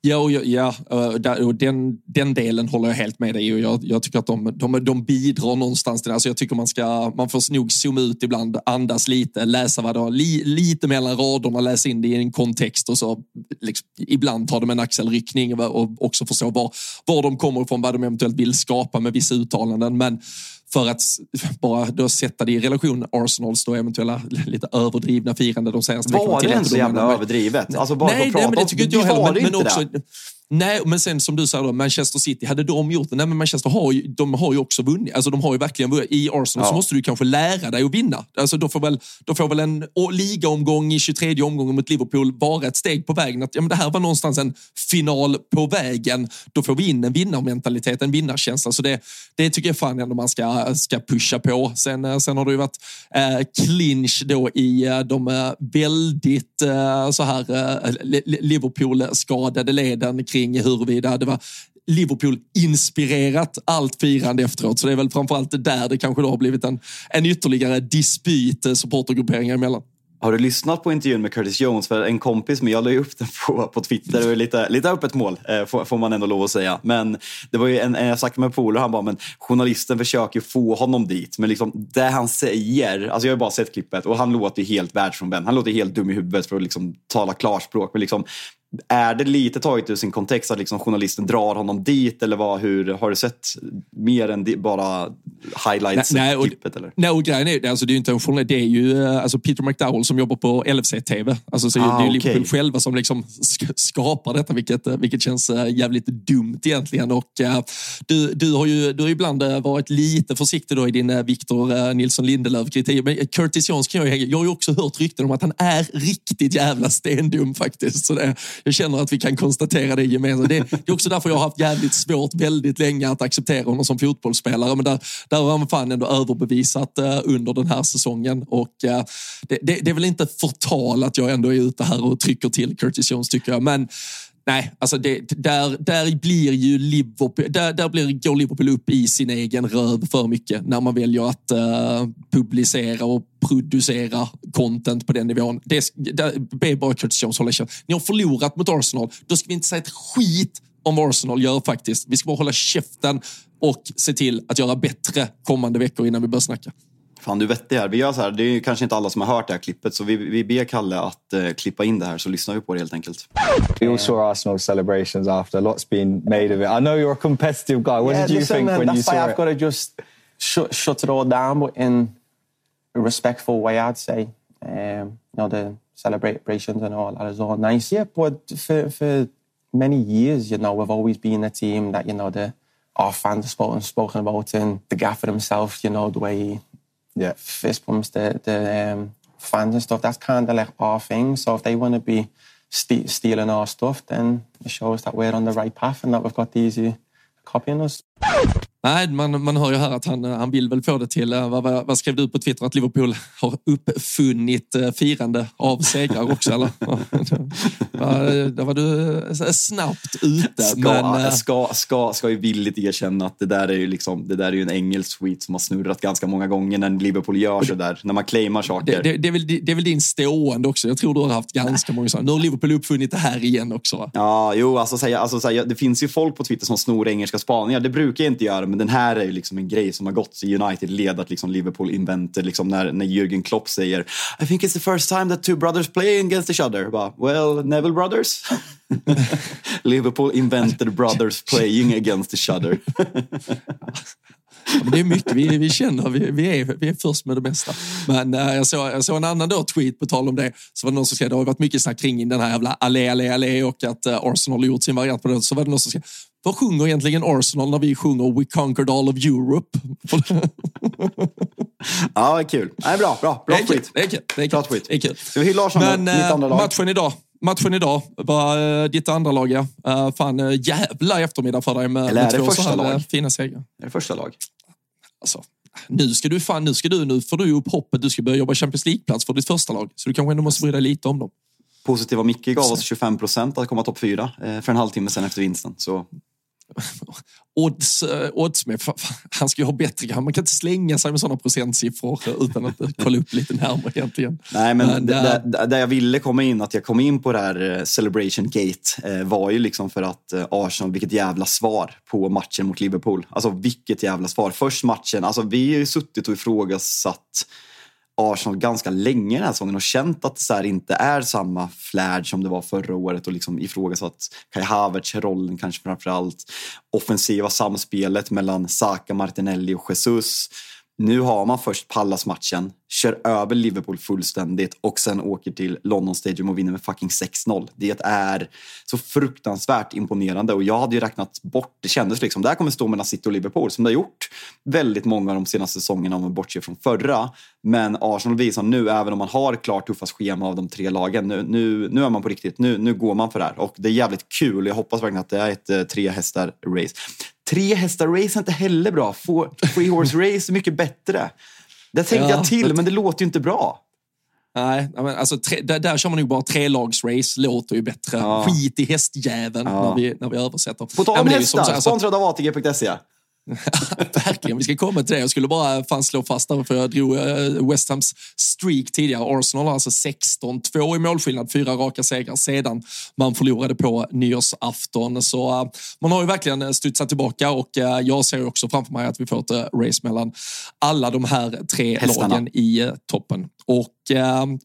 [SPEAKER 1] Ja, ja, eh, ja och den, den delen håller jag helt med dig i. jag, jag tycker att de, de, de bidrar någonstans till det. Alltså jag tycker man ska, man får nog zooma ut ibland, andas lite, läsa vad det har, li, lite mellan raderna, läsa in det i en kontext och så liksom, ibland tar de en axelryckning och också förstå var, var de kommer ifrån, vad de eventuellt vill skapa med vissa uttalanden. Men för att bara då sätta det i relation Arsenals då eventuella lite överdrivna firande de senaste
[SPEAKER 2] veckorna. Var det ens så jävla överdrivet? Alltså bara
[SPEAKER 1] nej, nej, men det tycker inte jag heller. Men, men också. Nej, men sen som du säger då, Manchester City, hade de gjort det? Nej, men Manchester har ju, de har ju också vunnit. Alltså, de har ju verkligen vunnit. I Arsenal ja. så måste du kanske lära dig att vinna. Alltså, då, får väl, då får väl en ligaomgång i 23 omgången mot Liverpool vara ett steg på vägen. Att, ja, men det här var någonstans en final på vägen. Då får vi in en vinnarmentalitet, en vinnarkänsla. Så det, det tycker jag fan ändå man ska, ska pusha på. Sen, eh, sen har det ju varit eh, clinch då i eh, de eh, väldigt eh, så här eh, Liverpool-skadade leden kring huruvida det var Liverpool-inspirerat allt firande efteråt. Så det är väl framförallt där det kanske då har blivit en, en ytterligare dispyt eh, supportergrupperingar emellan.
[SPEAKER 2] Har du lyssnat på intervjun med Curtis Jones? För en kompis med, jag la ju upp den på, på Twitter och lite, lite öppet mål eh, får, får, man ändå lov att säga. Men det var ju en, jag snackade med polare, han bara, men journalisten försöker få honom dit. Men liksom det han säger, alltså jag har bara sett klippet och han låter ju helt världsfrånvänd. Han låter helt dum i huvudet för att liksom tala klarspråk. Men liksom, är det lite taget ur sin kontext att liksom journalisten drar honom dit eller vad, hur, har du sett mer än bara highlights nej, nej, klippet? Eller?
[SPEAKER 1] Nej, och grejen är, alltså, det är ju inte en journalist, det är ju eh, alltså, Peter McDowell som jobbar på LFC-TV. Alltså, så ah, det är ju okay. Liverpool själva som liksom skapar detta, vilket, eh, vilket känns eh, jävligt dumt egentligen. Och, uh, du, du har ju du har ibland varit lite försiktig då i din Victor Nilsson Lindelöf-kritik. Men Curtis Jones kan jag, jag har ju också hört rykten om att han är riktigt jävla stendum faktiskt. Så det, jag känner att vi kan konstatera det gemensamt. Det, det är också därför jag har haft jävligt svårt väldigt länge att acceptera honom som fotbollsspelare. Men där, där har han fan ändå överbevisat eh, under den här säsongen. Och eh, det, det, det är väl inte förtal att jag ändå är ute här och trycker till Curtis Jones tycker jag. Men Nej, alltså det, där, där blir ju Liverpool, där, där blir, går Liverpool upp i sin egen röv för mycket när man väljer att uh, publicera och producera content på den nivån. Det be bara Curtis Jones hålla käften. Ni har förlorat mot Arsenal. Då ska vi inte säga ett skit om vad Arsenal gör faktiskt. Vi ska bara hålla käften och se till att göra bättre kommande veckor innan vi börjar snacka.
[SPEAKER 2] Fan, du vet det här. Vi gör så här. Det är kanske inte alla som har hört det här klippet, så vi, vi ber Kalle att uh, klippa in det här så lyssnar vi på det helt enkelt.
[SPEAKER 4] We all saw Arsenal celebrations after. Lots been made of it. I know you're a competitive guy. What yeah, did you listen, think man, when you saw
[SPEAKER 5] it? That's why I've got to just shut, shut it all down, but in respectful way, I'd say. Um, you know, the celebrations and all that is all nice. Yeah, but for, for many years, you know, we've always been a team that, you know, the our fans have spoken, spoken about and the gaffer himself, you know, the way he yeah. fist pumps the, the um, fans and stuff. That's kind of like our thing. So if they want to be st- stealing our stuff, then it shows that we're on the right path and that we've got these uh, copying us.
[SPEAKER 1] Nej, man, man hör ju här att han, han vill väl få det till, eh, vad, vad, vad skrev du på Twitter, att Liverpool har uppfunnit eh, firande av segrar också? eller? Där var du eh, snabbt ute.
[SPEAKER 2] Ska, men, ska, ska, ska ju villigt erkänna att det där är ju liksom, det där är ju en engelsk tweet som har snurrat ganska många gånger när Liverpool gör så där, när man claimar saker.
[SPEAKER 1] Det, det, det, är väl, det är väl din stående också. Jag tror du har haft ganska många sådana. Nu har Liverpool uppfunnit det här igen också. Va?
[SPEAKER 2] Ja, jo, alltså, säga, alltså, säga, det finns ju folk på Twitter som snor engelska spaningar. Det brukar jag inte göra men den här är ju liksom en grej som har gått i United-led att liksom Liverpool inventer liksom när, när Jürgen Klopp säger I think it's the first time that two brothers play against each other. Bara, well, Neville brothers? Liverpool invented brothers playing against each other.
[SPEAKER 1] det är mycket vi, vi känner, vi, vi, är, vi är först med det bästa. Men äh, jag, såg, jag såg en annan då tweet på tal om det. Så var det någon som skrev, det har varit mycket snack kring den här jävla allé, allé, allé och att äh, Arsenal har gjort sin variant på det. Så var det någon som skrev, vad sjunger egentligen Arsenal när vi sjunger We conquered all of Europe?
[SPEAKER 2] ja, kul. Nej, bra, bra. Bra tweet.
[SPEAKER 1] Det är kul. Det är kul. Det är kul.
[SPEAKER 2] Ska vi hylla Arsenal?
[SPEAKER 1] Men
[SPEAKER 2] Mitt andra
[SPEAKER 1] eh,
[SPEAKER 2] lag.
[SPEAKER 1] matchen idag. Matchen idag var eh, ditt andra lag, ja. Uh, fan, jävla eftermiddag för dig med,
[SPEAKER 2] Eller är
[SPEAKER 1] med
[SPEAKER 2] det
[SPEAKER 1] två
[SPEAKER 2] första
[SPEAKER 1] så här
[SPEAKER 2] lag?
[SPEAKER 1] eh, fina segrar.
[SPEAKER 2] Är det första lag?
[SPEAKER 1] Alltså, nu ska du fan, nu ska du, nu får du upp hoppet. Du ska börja jobba Champions League-plats för ditt första lag. Så du kanske ändå måste bry dig lite om dem.
[SPEAKER 2] Positiva Micke gav oss 25 procent att komma topp fyra eh, för en halvtimme sen efter vinsten. Så
[SPEAKER 1] Odds, uh, odds med, han ska ju ha bättre, man kan inte slänga sig med sådana procentsiffror utan att eh, kolla upp lite närmare egentligen.
[SPEAKER 2] Nej, men
[SPEAKER 1] Men,
[SPEAKER 2] d-
[SPEAKER 1] äh,
[SPEAKER 2] där, där jag ville komma in, att jag kom in på det här eh, Celebration Gate, eh, var ju liksom för att eh, Arsenal, vilket jävla svar på matchen mot Liverpool. Alltså vilket jävla svar. Först matchen, alltså vi har ju suttit och ifrågasatt Arsenal ganska länge den här säsongen och känt att det så här inte är samma flärd som det var förra året och liksom ifrågasatt Kai Havertz rollen kanske framför allt. Offensiva samspelet mellan Saka, Martinelli och Jesus. Nu har man först Pallas-matchen, kör över Liverpool fullständigt och sen åker till London Stadium och vinner med fucking 6-0. Det är så fruktansvärt imponerande och jag hade ju räknat bort, det kändes liksom, det här kommer stå mellan City och Liverpool som det har gjort väldigt många av de senaste säsongerna om man bortser från förra. Men Arsenal visar nu, även om man har klart tuffast schema av de tre lagen, nu, nu, nu är man på riktigt, nu, nu går man för det här och det är jävligt kul. Jag hoppas verkligen att det är ett eh, tre hästar race. Tre hästar race är inte heller bra. Four, three horse race är mycket bättre. Det tänkte
[SPEAKER 1] Ja,
[SPEAKER 2] jag till,
[SPEAKER 1] men-
[SPEAKER 2] det låter ju inte bra.
[SPEAKER 1] Nej, men alltså, tre, där, där kör man nog bara trelagsrace, låter ju bättre.
[SPEAKER 2] Ja.
[SPEAKER 1] Skit i hästjäveln
[SPEAKER 2] Ja.
[SPEAKER 1] när, vi, när vi översätter.
[SPEAKER 2] På tal om hästar,
[SPEAKER 1] så här, så att-
[SPEAKER 2] sponsrad av ATG.se.
[SPEAKER 1] Verkligen, vi ska komma till det. Jag skulle bara fan slå fast där, för jag drog eh, West Hams streak tidigare. Arsenal har alltså 16-2 i målskillnad, fyra raka segrar sedan man förlorade på nyårsafton. Så eh, man har ju verkligen eh, studsat tillbaka och jag ser också framför mig att vi får ett race mellan alla de här tre
[SPEAKER 2] Hästarna.
[SPEAKER 1] lagen i toppen. Och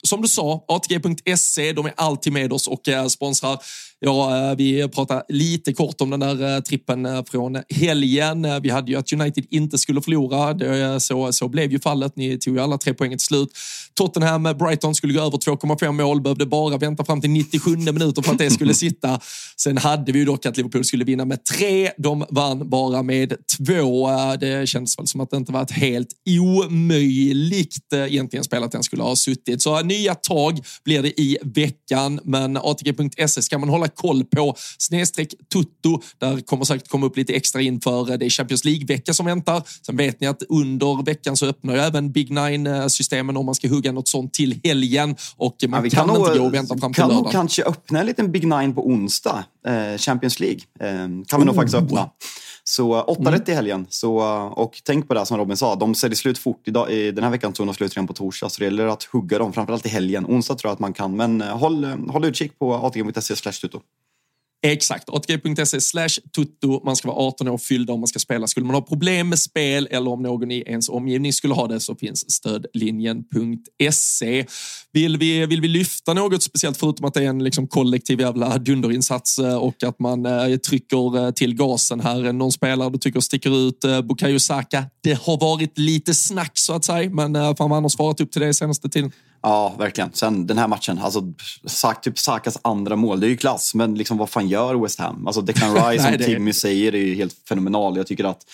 [SPEAKER 1] som du sa, ATG.se, de är alltid med oss och sponsrar. Ja, eh, vi pratar lite kort om den där eh, trippen eh, från helgen. Vi hade ju att United inte skulle förlora. Det, så, så blev ju fallet. Ni tog ju alla tre poäng till slut. Tottenham, Brighton skulle gå över 2,5 mål. Behövde bara vänta fram till 97 minuter för att det skulle sitta. Sen hade vi ju dock att Liverpool skulle vinna med tre. De vann bara med två. Det känns väl som att det inte var ett helt omöjligt egentligen spel att den skulle ha suttit. Så nya tag blir det i veckan, men ATG.se ska man hålla koll på. Snedstreck Tutto, där kommer säkert komma upp lite extra inför eh, det är Champions League-vecka som väntar. Sen vet ni att under veckan så öppnar ju även Big Nine-systemen om man ska hugga något sånt till helgen och man
[SPEAKER 2] Ja, vi
[SPEAKER 1] kan,
[SPEAKER 2] kan,
[SPEAKER 1] inte
[SPEAKER 2] nog,
[SPEAKER 1] gå och vänta fram till
[SPEAKER 2] kan nog kanske öppna en liten Big Nine på onsdag. Eh, Champions League. Eh, kan vi nog
[SPEAKER 1] Oh.
[SPEAKER 2] faktiskt öppna. Så åtta
[SPEAKER 1] Mm.
[SPEAKER 2] rätt i helgen. Så, och tänk på det som Robin sa, de säljer slut fort. Idag, i den här veckan tog de slut redan på torsdag, så det gäller att hugga dem, framförallt i helgen. Onsdag tror jag att man kan, men eh, håll, eh, håll utkik på atg.se slash.
[SPEAKER 1] Exakt, ATG.se slash tutto. Man ska vara 18 år fyllda om man ska spela. Skulle man ha problem med spel eller om någon i ens omgivning skulle ha det så finns stödlinjen.se. Vill vi, vill vi lyfta något speciellt förutom att det är en liksom kollektiv jävla dunderinsats eh, och att man eh, trycker eh, till gasen här. Någon spelare du tycker sticker ut, eh, Bukayo Saka. Det har varit lite snack så att säga, men eh, fan vad han har svarat upp till det senaste tiden.
[SPEAKER 2] Ja, verkligen. Sen den här matchen, alltså, typ Sakas andra mål, det är ju klass. Men liksom, vad fan gör West Ham? Alltså Declan Rice, som Timmy säger, är ju helt fenomenal. Jag tycker att,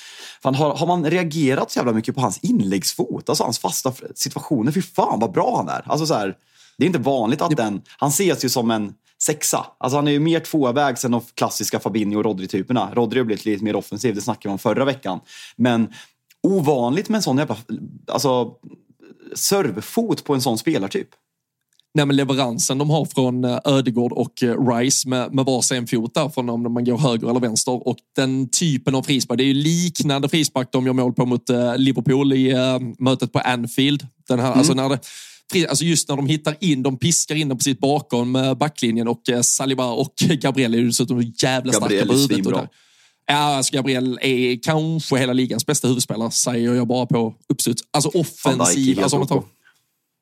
[SPEAKER 2] fan, har, har man reagerat så jävla mycket på hans inläggsfot? Alltså hans fasta situationer? Fy fan vad bra han är. Alltså, så här, det är inte vanligt att den... Han ses ju som en sexa. Alltså han är ju mer tvåvägs än de klassiska Fabinho och Rodri-typerna. Rodri har blivit lite mer offensiv, det snackade vi om förra veckan. Men ovanligt med en sån jävla... Alltså, servfot på en sån spelartyp.
[SPEAKER 1] Nej, men leveransen de har från eh, Ödegård och eh, Rice med, med varsin fot där från om man går höger eller vänster och den typen av frispark. Det är ju liknande frispark de gör mål på mot eh, Liverpool i mötet på Anfield. Den här, alltså när det, Alltså just när de hittar in, de piskar in den precis bakom backlinjen och Saliba och Gabriel är ju dessutom jävla starka på huvudet. Ja, alltså Gabriel är kanske hela ligans bästa huvudspelare, säger jag bara på uppstuds. Alltså offensiv. Alltså, man tar,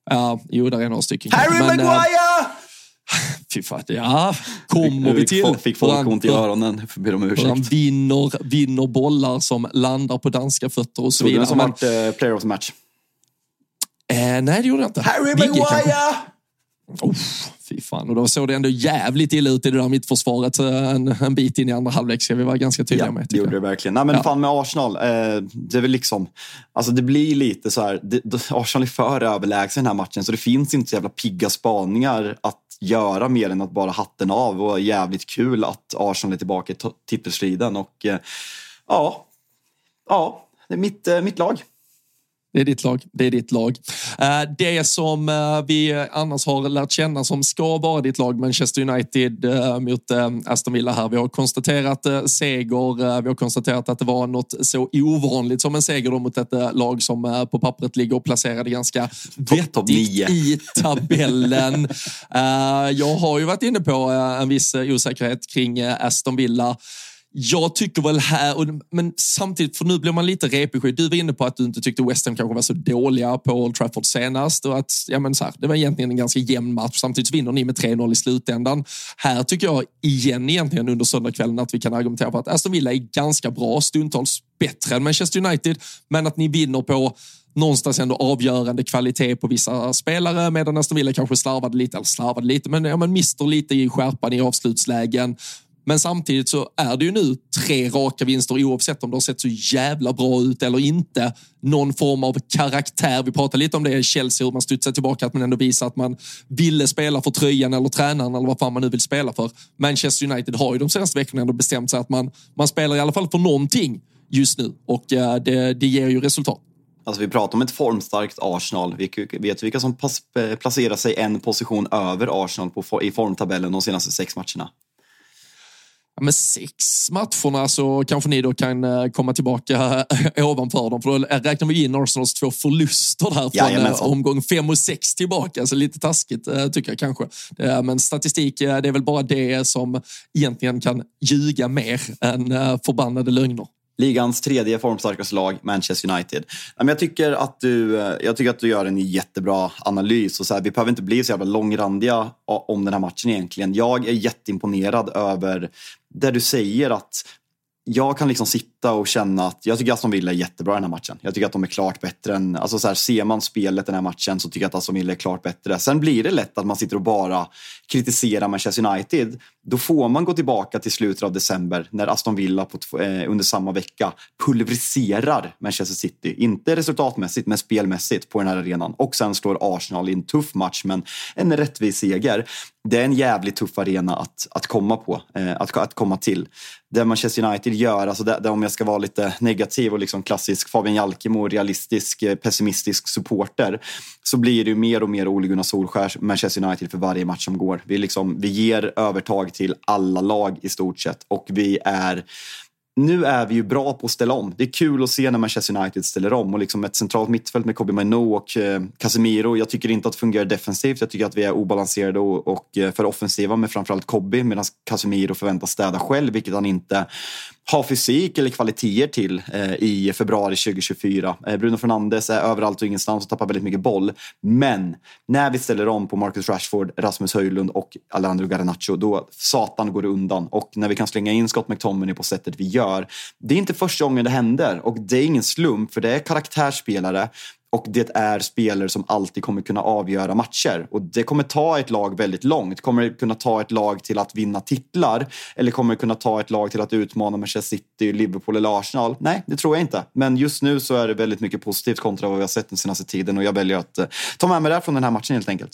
[SPEAKER 1] ja, jo, där är några stycken.
[SPEAKER 2] Harry
[SPEAKER 1] Men, eh,
[SPEAKER 2] Maguire!
[SPEAKER 1] Fy fan, ja, kommer vi till.
[SPEAKER 2] Fick, fick folk ont i öronen. Jag får be om
[SPEAKER 1] hur han
[SPEAKER 2] ursäkt.
[SPEAKER 1] vinner, vinner bollar som landar på danska fötter och så
[SPEAKER 2] Trodde du
[SPEAKER 1] vidare.
[SPEAKER 2] som
[SPEAKER 1] Men,
[SPEAKER 2] vart eh, player of the match?
[SPEAKER 1] eh, nej, det gjorde jag inte.
[SPEAKER 2] Harry. Maguire!
[SPEAKER 1] Oh, fy fan. Och då såg det ändå jävligt illa ut i det där mittförsvaret eh, en, en bit in i andra halvlek. Ska vi vara ganska tydliga
[SPEAKER 2] ja,
[SPEAKER 1] med.
[SPEAKER 2] Det gjorde det verkligen. Nej, men
[SPEAKER 1] Ja.
[SPEAKER 2] fan med Arsenal. Eh, det är väl liksom, alltså det blir lite så här. Det, Arsenal är för överlägsen i den här matchen så det finns inte så jävla pigga spaningar att göra mer än att bara hatten av och jävligt kul att Arsenal är tillbaka i titelstriden. Och eh, ja, ja, det är mitt, eh, mitt lag.
[SPEAKER 1] Det är ditt lag. Det är ditt lag. Eh, Det som eh, vi annars har lärt känna som ska vara ditt lag, Manchester United eh, mot Aston Villa här. Vi har konstaterat seger. Vi har konstaterat att det var något så ovanligt som en seger då mot ett lag som på pappret ligger och placerade ganska vettigt i tabellen. Jag har ju varit inne på en viss osäkerhet kring Aston Villa. Jag tycker väl här, och- men samtidigt, för nu blir man lite repig. Du var inne på att du inte tyckte West Ham kanske var så dåliga på Old Trafford senast och att ja, men så här, det var egentligen en ganska jämn match. Samtidigt vinner ni med 3-0 i slutändan. Här tycker jag igen egentligen under söndagskvällen att vi kan argumentera på att Aston Villa är ganska bra, stundtals bättre än Manchester United, men att ni vinner på någonstans ändå avgörande kvalitet på vissa spelare medan Aston Villa kanske slarvade lite, eller slarvade lite, men, ja, men mister lite i skärpan i avslutslägen. Men samtidigt så är det ju nu tre raka vinster oavsett om det har sett så jävla bra ut eller inte. Någon form av karaktär. Vi pratade lite om det i Chelsea, hur man studsar tillbaka, att man ändå visar att man ville spela för tröjan eller tränaren eller vad fan man nu vill spela för. Manchester United har ju de senaste veckorna ändå bestämt sig att man, man spelar i alla fall för någonting just nu och eh, det, det ger ju resultat.
[SPEAKER 2] Alltså vi pratar om ett formstarkt Arsenal. Vi vet vilka som eh, placerar sig en position över Arsenal på, i formtabellen de senaste sex matcherna.
[SPEAKER 1] Men sex matcherna så kanske ni då kan eh, komma tillbaka ovanför dem. För då räknar vi in Arsenals två förluster där från eh,
[SPEAKER 2] Jajamensan.
[SPEAKER 1] omgång fem och sex tillbaka. Så lite taskigt eh, tycker jag kanske. Eh, Men statistik, eh, det är väl bara det som egentligen kan ljuga mer än eh, förbannade lögner.
[SPEAKER 2] Ligans tredje formstarkaste lag, Manchester United. Men Jag tycker, att du, eh, jag tycker att du gör en jättebra analys. Och så här, vi behöver inte bli så jävla långrandiga om den här matchen egentligen. Jag är jätteimponerad över det du säger att jag kan liksom sitta och känna att jag tycker Aston Villa är jättebra i den här matchen. Jag tycker att de är klart bättre än, alltså så här, ser man spelet den här matchen så tycker jag att Aston Villa är klart bättre. Sen blir det lätt att man sitter och bara kritiserar Manchester United. Då får man gå tillbaka till slutet av december när Aston Villa på, eh, under samma vecka pulveriserar Manchester City. Inte resultatmässigt men spelmässigt på den här arenan. Och sen slår Arsenal i en tuff match men en rättvis seger. Det är en jävligt tuff arena att, att komma på, eh, att, att komma till. Det Manchester United gör, alltså det, det, om jag ska vara lite negativ och liksom klassisk Fabian Jalkemo, realistisk, eh, pessimistisk supporter, så blir det ju mer och mer Ole Gunnar Solskjärs Manchester United för varje match som går. Vi, liksom, vi ger övertag till alla lag i stort sett och vi är nu är vi ju bra på att ställa om. Det är kul att se när Manchester United ställer om och liksom ett centralt mittfält med Kobe Mino och eh, Casemiro. Jag tycker inte att det fungerar defensivt. Jag tycker att vi är obalanserade och, och eh, för offensiva med framförallt Kobe medan Casemiro förväntas städa själv, vilket han inte har fysik eller kvaliteter till eh, i februari 2024. Eh, Bruno Fernandes är överallt och ingenstans och tappar väldigt mycket boll. Men när vi ställer om på Marcus Rashford, Rasmus Höjlund och Alejandro Garnacho, då satan går det undan. Och när vi kan slänga in Scott McTominay på sättet vi gör, det är inte första gången det händer. Och det är ingen slump, för det är karaktärsspelare och det är spelare som alltid kommer kunna avgöra matcher. Och det kommer ta ett lag väldigt långt. Kommer det kunna ta ett lag till att vinna titlar? Eller kommer det kunna ta ett lag till att utmana Manchester City, Liverpool eller Arsenal? Nej, det tror jag inte. Men just nu så är det väldigt mycket positivt kontra vad vi har sett den senaste tiden. Och jag väljer att eh, ta med mig det från den här matchen helt enkelt.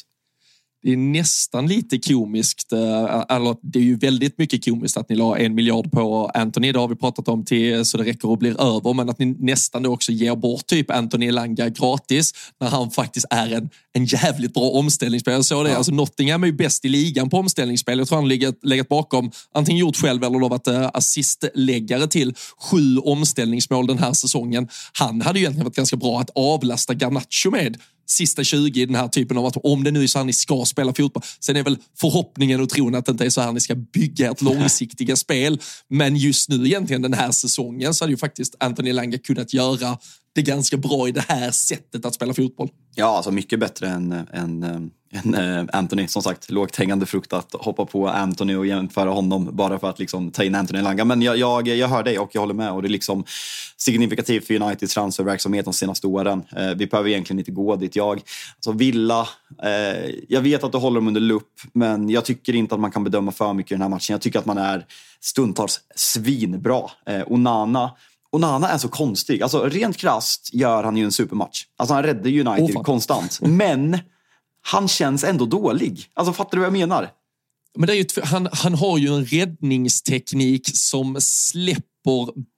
[SPEAKER 1] Det är nästan lite komiskt, eh, eller det är ju väldigt mycket komiskt att ni la en miljard på Anthony. Det har vi pratat om till så det räcker och blir över, men att ni nästan också ger bort typ Anthony Elanga gratis när han faktiskt är en, en jävligt bra omställningsspelare. Jag såg det. Alltså Nottingham är ju bäst i ligan på omställningsspel. Jag tror han legat, legat bakom, antingen gjort själv eller då varit eh, assistläggare till sju omställningsmål den här säsongen. Han hade ju egentligen varit ganska bra att avlasta Garnacho med sista 20 i den här typen av att om det nu är så här ni ska spela fotboll. Sen är väl förhoppningen och tron att det inte är så här ni ska bygga ert långsiktiga spel. Men just nu egentligen den här säsongen så hade ju faktiskt Anthony Langa kunnat göra det ganska bra i det här sättet att spela fotboll.
[SPEAKER 2] Ja, alltså mycket bättre än, än, eh, än eh, Anthony. Som sagt, lågt hängande frukt att hoppa på Anthony och jämföra honom bara för att liksom, ta in Anthony Langa. Men jag, jag, jag hör dig och jag håller med. Och det är liksom signifikativt för Uniteds transferverksamhet de senaste åren. Eh, vi behöver egentligen inte gå dit. Jag, alltså Villa, eh, jag vet att du håller dem under lupp, men jag tycker inte att man kan bedöma för mycket i den här matchen. Jag tycker att man är stundtals svinbra. Eh, Onana Onana är så konstig. Alltså, rent krasst gör han ju en supermatch. Alltså, han räddar United oh, konstant. Men han känns ändå dålig. Alltså, fattar du vad jag menar?
[SPEAKER 1] Men det är ju, han, han har ju en räddningsteknik som släpper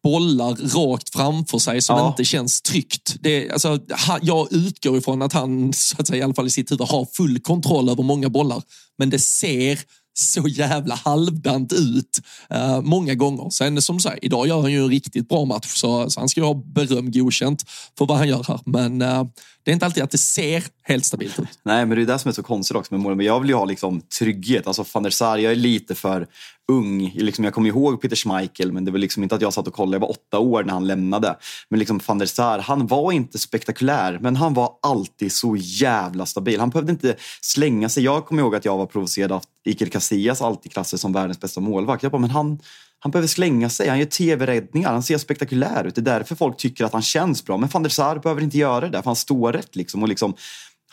[SPEAKER 1] bollar rakt framför sig som ja. inte känns tryggt. Det, alltså, jag utgår ifrån att han, så att säga, i alla fall i sitt huvud, har full kontroll över många bollar. Men det ser så jävla halvdant ut eh, många gånger. Sen som du idag gör han ju en riktigt bra match så, så han ska ju ha beröm godkänt för vad han gör här. Men eh, det är inte alltid att det ser helt stabilt ut.
[SPEAKER 2] Nej, men det är det som är så konstigt också med målen. Men jag vill ju ha liksom trygghet. Alltså van der Sar, jag är lite för ung. Liksom, jag kommer ihåg Peter Schmeichel, men det var liksom inte att jag satt och kollade. Jag var åtta år när han lämnade. Men liksom van der Sar, han var inte spektakulär, men han var alltid så jävla stabil. Han behövde inte slänga sig. Jag kommer ihåg att jag var provocerad av Iker Casillas alltid klasser som världens bästa målvakt. Jag bara, men han, han behöver slänga sig, han gör tv-räddningar, han ser spektakulär ut. Det är därför folk tycker att han känns bra. Men van der Sar behöver inte göra det, för han står rätt. Liksom, och liksom,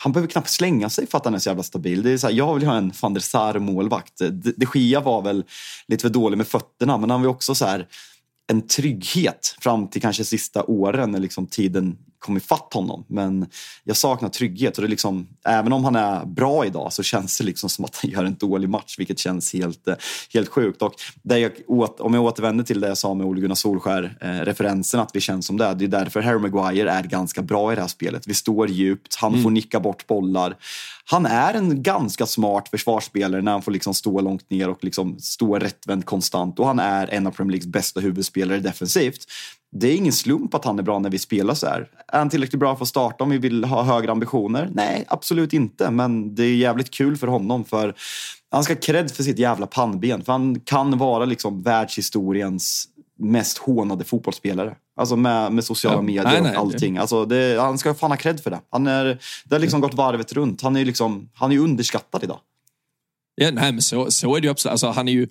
[SPEAKER 2] han behöver knappt slänga sig för att han är så jävla stabil. Det är så här, jag vill ha en van der Sar målvakt. De, de Gia var väl lite för dålig med fötterna, men han var också så här, en trygghet fram till kanske sista åren när liksom tiden kom ifatt honom. Men jag saknar trygghet. Och det liksom, även om han är bra idag så känns det liksom som att han gör en dålig match, vilket känns helt, eh, helt sjukt. Och det jag, om jag återvänder till det jag sa med Ole Gunnar Solskär, eh, referensen att vi känns som det. Det är därför Harry Maguire är ganska bra i det här spelet. Vi står djupt, han mm. får nicka bort bollar. Han är en ganska smart försvarsspelare när han får liksom stå långt ner och liksom stå rättvänd konstant. Och han är en av Premier Leagues bästa huvudspelare defensivt det är ingen slump att han är bra när vi spelar så här. Är han tillräckligt bra för att starta om vi vill ha högre ambitioner? Nej, absolut inte. Men det är jävligt kul för honom. för Han ska ha cred för sitt jävla pannben. För han kan vara liksom världshistoriens mest hånade fotbollsspelare. Alltså med, med sociala ja, medier nej, nej, och allting. Alltså det, han ska fan ha cred för det. Han är, det har liksom gått varvet runt. Han är, liksom, han är underskattad idag.
[SPEAKER 1] Ja, nej, men så, så är det ju absolut. Alltså, han är ju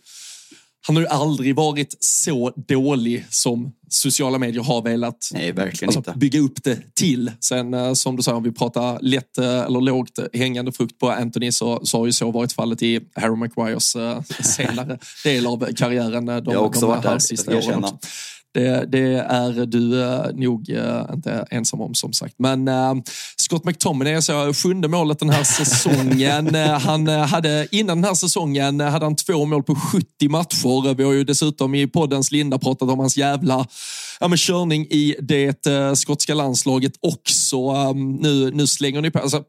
[SPEAKER 1] han har ju aldrig varit så dålig som sociala medier har velat
[SPEAKER 2] Nej, alltså,
[SPEAKER 1] bygga upp det till. Sen eh, som du sa, om vi pratar lätt eh, eller lågt hängande frukt på Anthony så, så har ju så varit fallet i Harry Maguires uh, senare del av karriären. De,
[SPEAKER 2] jag har också de varit där, sista åren.
[SPEAKER 1] Det, det, är du nog uh, inte ensam om som sagt. Men uh, Scott McTominay, så sjunde målet den här säsongen. han hade, innan den här säsongen hade han två mål på 70 matcher. Vi har ju dessutom i poddens linda pratat om hans jävla ja, men körning i det skotska landslaget också. Um, nu, nu slänger ni på. Alltså,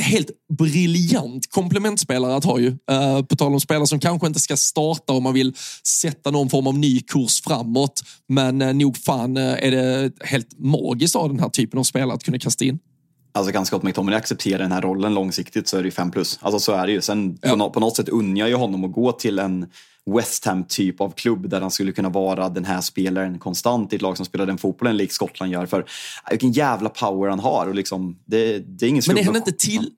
[SPEAKER 1] helt briljant komplementspelare att ha ju. Eh, på tal om spelare som kanske inte ska starta om man vill sätta någon form av ny kurs framåt. Men eh, nog fan eh, är det helt magiskt av den här typen av spelare att kunna kasta in.
[SPEAKER 2] Alltså kan Scott McTominay acceptera den här rollen långsiktigt så är det ju fem plus. Alltså så är det ju. Sen ja. på, no på något sätt unnar jag honom att gå till en West Ham typ av klubb där han skulle kunna vara den här spelaren konstant i ett lag som spelar den fotbollen lik Skottland gör. För vilken jävla power han har och liksom, det, det är ingen
[SPEAKER 1] Men är han inte till...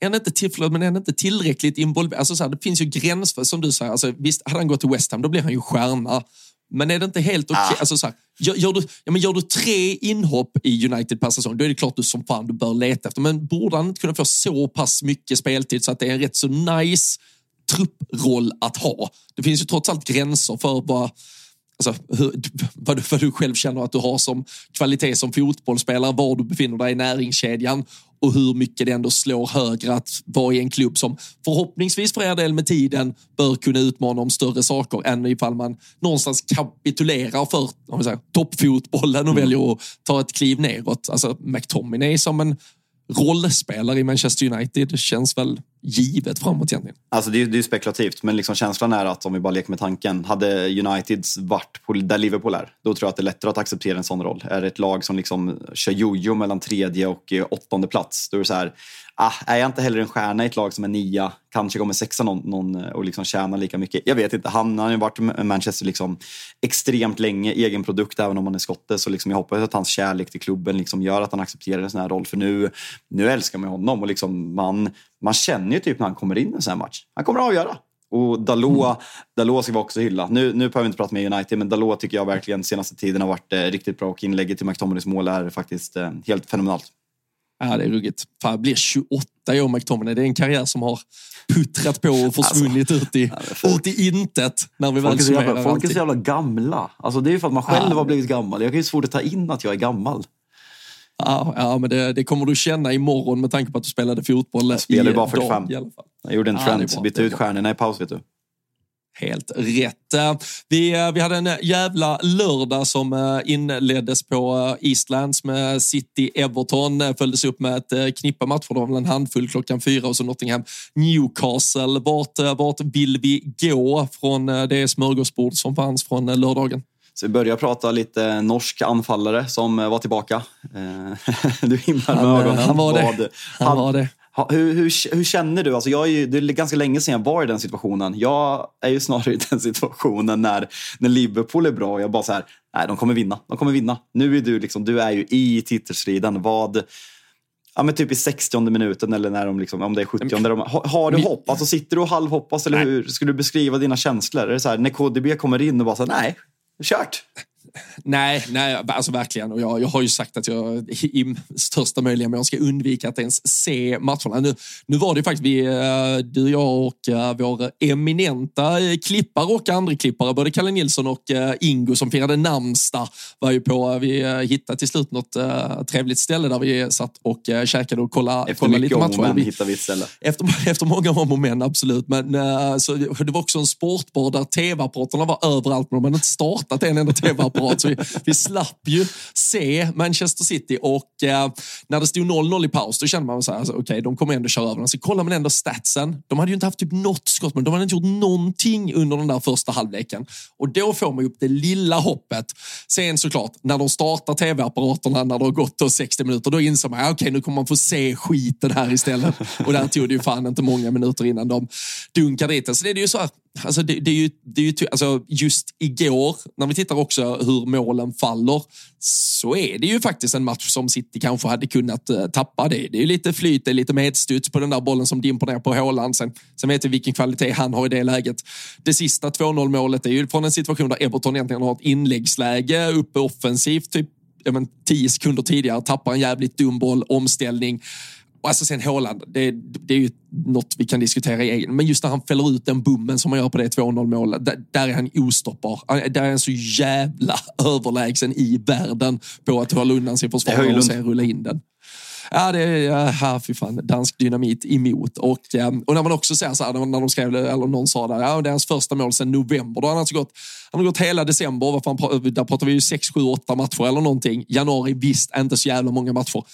[SPEAKER 1] Är han inte, till, förlåt, men är han inte tillräckligt involverad? Alltså det finns ju gränser, som du säger. Alltså, visst, hade han gått till West Ham då blir han ju stjärna. Men är det inte helt okej? Okay? Ah. Alltså, gör, gör, du, ja, men gör du tre inhopp i United per säsong, då är det klart du som fan du bör leta efter. Men borde han inte kunna få så pass mycket speltid så att det är en rätt så nice trupproll att ha. Det finns ju trots allt gränser för vad, alltså, hur, vad, du, vad du själv känner att du har som kvalitet som fotbollsspelare, var du befinner dig i näringskedjan och hur mycket det ändå slår högre att vara i en klubb som förhoppningsvis för er del med tiden bör kunna utmana om större saker än ifall man någonstans kapitulerar för om säger, toppfotbollen och mm. väljer att ta ett kliv neråt. Alltså McTominay som en rollspelare i Manchester United känns väl givet framåt egentligen.
[SPEAKER 2] Alltså det är, ju spekulativt, men liksom känslan är att om vi bara leker med tanken. Hade United varit på, där Liverpool är, då tror jag att det är lättare att acceptera en sån roll. Är det ett lag som liksom kör jojo mellan tredje och eh, åttonde plats, då är det så här, ah, är jag inte heller en stjärna i ett lag som är nia, kanske kommer sexa någon, någon och liksom tjäna lika mycket. Jag vet inte, han, han har ju varit med Manchester liksom extremt länge, egen produkt även om han är skotte. Så liksom jag hoppas att hans kärlek till klubben liksom gör att han accepterar en sån här roll. För nu, nu älskar man honom och liksom man, man känner ju typ när han kommer in i en sån här match. Han kommer att avgöra. Och Dalot, mm. Dalot ska vi också hylla. Nu, nu behöver vi inte prata med United, men Dalot tycker jag verkligen senaste tiden har varit eh, riktigt bra och inlägget till McTominays mål är faktiskt eh, helt fenomenalt.
[SPEAKER 1] Ja, det är ruggigt. Fan, blir 28 år McTominay. Det är en karriär som har puttrat på och försvunnit alltså, ut, i, folk, ut i intet när vi väl
[SPEAKER 2] summerar jävla, Folk är så jävla gamla. Alltså, det är ju för att man själv ja. har blivit gammal. Jag har ju svårt att ta in att jag är gammal.
[SPEAKER 1] Ja, ja men det, det, kommer du känna imorgon med tanke på att du spelade fotboll
[SPEAKER 2] jag spelade i bara 45. Dag, i alla fall. Jag gjorde en trend, ja, bytte ut stjärnorna i paus vet du.
[SPEAKER 1] Helt rätt. Vi, vi hade en jävla lördag som eh, inleddes på eh, Eastlands med City Everton. Följdes upp med ett eh, knippe matcher, då, en handfull klockan fyra och så Nottingham Newcastle. Vart, vart vill vi gå från det smörgåsbord som fanns från lördagen?
[SPEAKER 2] Så vi börjar prata lite norsk anfallare som var tillbaka. Du himlar med ögonen.
[SPEAKER 1] Han var det. Han var det.
[SPEAKER 2] Hur, hur, hur, känner du? Alltså jag är ju, det är ganska länge sedan jag var i den situationen. Jag är ju snarare i den situationen när, när Liverpool är bra och jag bara så här, nej de kommer vinna. De kommer vinna. Nu är du liksom, du är ju i titelstriden. Vad, ja men typ i 60 minuten eller när de liksom, om det är 70 de, har, har du hopp? Alltså sitter du och halvhoppas eller hur skulle du beskriva dina känslor? Är det så här, när KDB kommer in och bara så här, nej, kört.
[SPEAKER 1] Nej, nej, alltså verkligen. Och jag, jag har ju sagt att jag i största möjliga mån ska undvika att ens se matcherna. Nu, nu var det faktiskt vi, eh, du, jag och uh, vår eminenta klippare och andra klippare, både Kalle Nilsson och Ingo som firade namnsdag, var ju på, vi hittade till slut något trevligt ställe där vi satt och käkade och kollade,
[SPEAKER 2] efter
[SPEAKER 1] kollade lite
[SPEAKER 2] matcher. Efter hittade vi ett ställe.
[SPEAKER 1] Efter, efter många om och men, absolut. Men så, det var också en sportbar där tv-apparaterna var överallt, men de hade inte startat en enda tv-apparat efteråt. Så vi, vi slapp ju se Manchester City och eh, när det stod 0-0 i paus då kände man så här, alltså, okej, okay, de kommer ändå köra över den. Så kollar man ändå statsen. De hade ju inte haft typ något skott, men de hade inte gjort någonting under den där första halvleken. Och då får man ju upp det lilla hoppet. Sen såklart, när de startar tv-apparaterna när det har gått 60 minuter, då inser man, okej, okay, nu kommer man få se skiten här istället. Och där tog det ju fan inte många minuter innan de dunkade dit Så det är ju så här, Alltså det, det, är ju, det är ju alltså just igår, när vi tittar också hur målen faller, så är det ju faktiskt en match som City kanske hade kunnat eh, tappa. Det, det är ju lite flyt, det är lite medstuds på den där bollen som dimper ner på Håland. Sen, sen vet vi vilken kvalitet han har i det läget. Det sista 2-0 målet är ju från en situation där Everton egentligen har ett inläggsläge uppe offensivt, typ men, tio sekunder tidigare, tappar en jävligt dum boll, omställning. Och alltså sen Håland, det, det är ju något vi kan diskutera i egen. Men just när han fäller ut den bommen som man gör på det 2-0 målet, där, där, är han ostoppbar. Där är han så jävla överlägsen i världen på att hålla undan sin försvarare och sen rulla in den. Ja, det är, ja, fy fan, dansk dynamit emot. Och, och när man också ser så här, när de skrev eller någon sa där, ja, det är hans första mål sedan november. Då har han alltså gått, han har gått hela december, vad fan, där pratar vi ju 6, 7, 8 matcher eller någonting. Januari, visst, inte så jävla många matcher.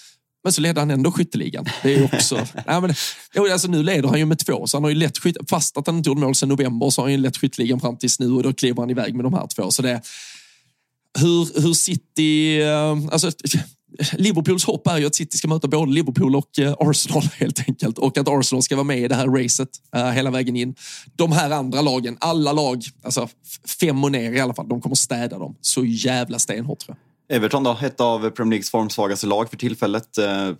[SPEAKER 1] Men så leder han ändå skytteligan. Det är också, nej men, alltså nu leder han ju med två, så han har ju lätt skytt, fast att han inte gjorde mål sedan november så har han ju lett skytteligan fram tills nu och då kliver han iväg med de här två. Så det, hur, hur City, eh, alltså Liverpools hopp är ju att City ska möta både Liverpool och eh, Arsenal helt enkelt. Och att Arsenal ska vara med i det här racet uh, hela vägen in. De här andra lagen, alla lag, alltså fem och ner i alla fall, de kommer städa dem så jävla stenhårt tror jag.
[SPEAKER 2] Everton då, ett av Premier Leagues formsvagaste lag för tillfället. Eh,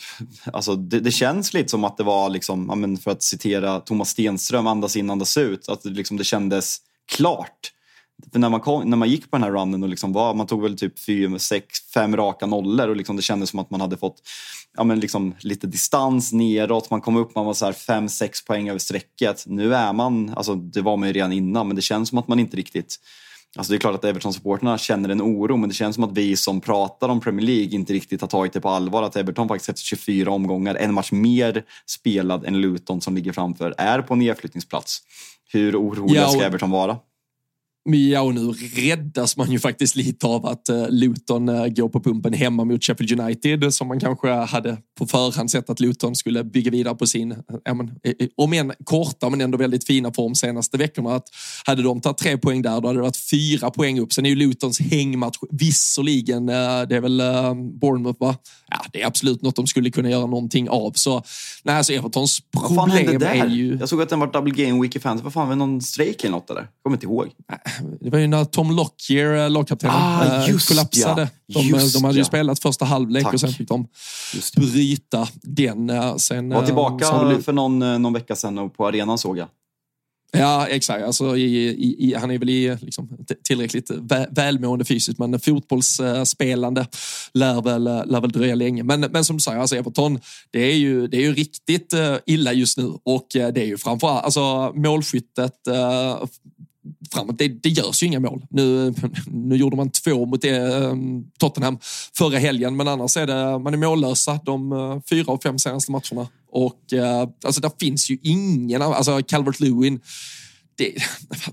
[SPEAKER 2] alltså, det, det, känns lite som att det var, liksom, för att citera Thomas Stenström, andas in, andas ut. Att det, liksom, det kändes klart. För när man, kom, när man gick på den här runnen och liksom var, man tog väl typ fem, sex, fem raka nollor och liksom det kändes som att man hade fått ja, men liksom lite distans neråt. Man kom upp, man var så här fem, sex poäng över strecket. Nu är man, alltså det var man ju redan innan, men det känns som att man inte riktigt Alltså det är klart att Everton-supporterna känner en oro men det känns som att vi som pratar om Premier League inte riktigt har tagit det på allvar. Att Everton faktiskt efter 24 omgångar, en match mer spelad än Luton som ligger framför, är på nedflyttningsplats. Hur oroliga ja, och... ska Everton vara?
[SPEAKER 1] Och nu räddas man ju faktiskt lite av att uh, Luton uh, går på pumpen hemma mot Sheffield United som man kanske hade på förhand sett att Luton skulle bygga vidare på sin, men, om än korta men ändå väldigt fina form senaste veckorna. Att hade de tagit tre poäng där, då hade det varit fyra poäng upp. Sen är ju Lutons hängmatch visserligen, det är väl Bournemouth va? Ja, det är absolut något de skulle kunna göra någonting av. Så nej, alltså Evertons problem är ju...
[SPEAKER 2] Jag såg att den var double game week i fantasy. Vad fan, var det någon strejk eller något eller? Jag kommer inte ihåg.
[SPEAKER 1] Det var ju när Tom Lockyer, eh, lagkaptenen, ah, eh, kollapsade. Ja. De, just de hade ju ja. spelat första halvlek Tack. och sen fick de bryta den. Eh, sen,
[SPEAKER 2] var tillbaka för någon, någon vecka sedan på arenan såg jag.
[SPEAKER 1] Ja, exakt. Alltså, i, i, i, han är väl i liksom, tillräckligt vä välmående fysiskt, men fotbollsspelande lär väl, lär väl dröja länge. Men, men som du säger, alltså Everton, det är ju, det är ju riktigt illa just nu och det är ju framförallt alltså, målskyttet framåt. Det, det görs ju inga mål. Nu, nu gjorde man två mot det, ehm, Tottenham förra helgen, men annars är det, man är mållösa de eh, fyra och fem senaste matcherna. Och eh, alltså där finns ju ingen, alltså Calvert Lewin det,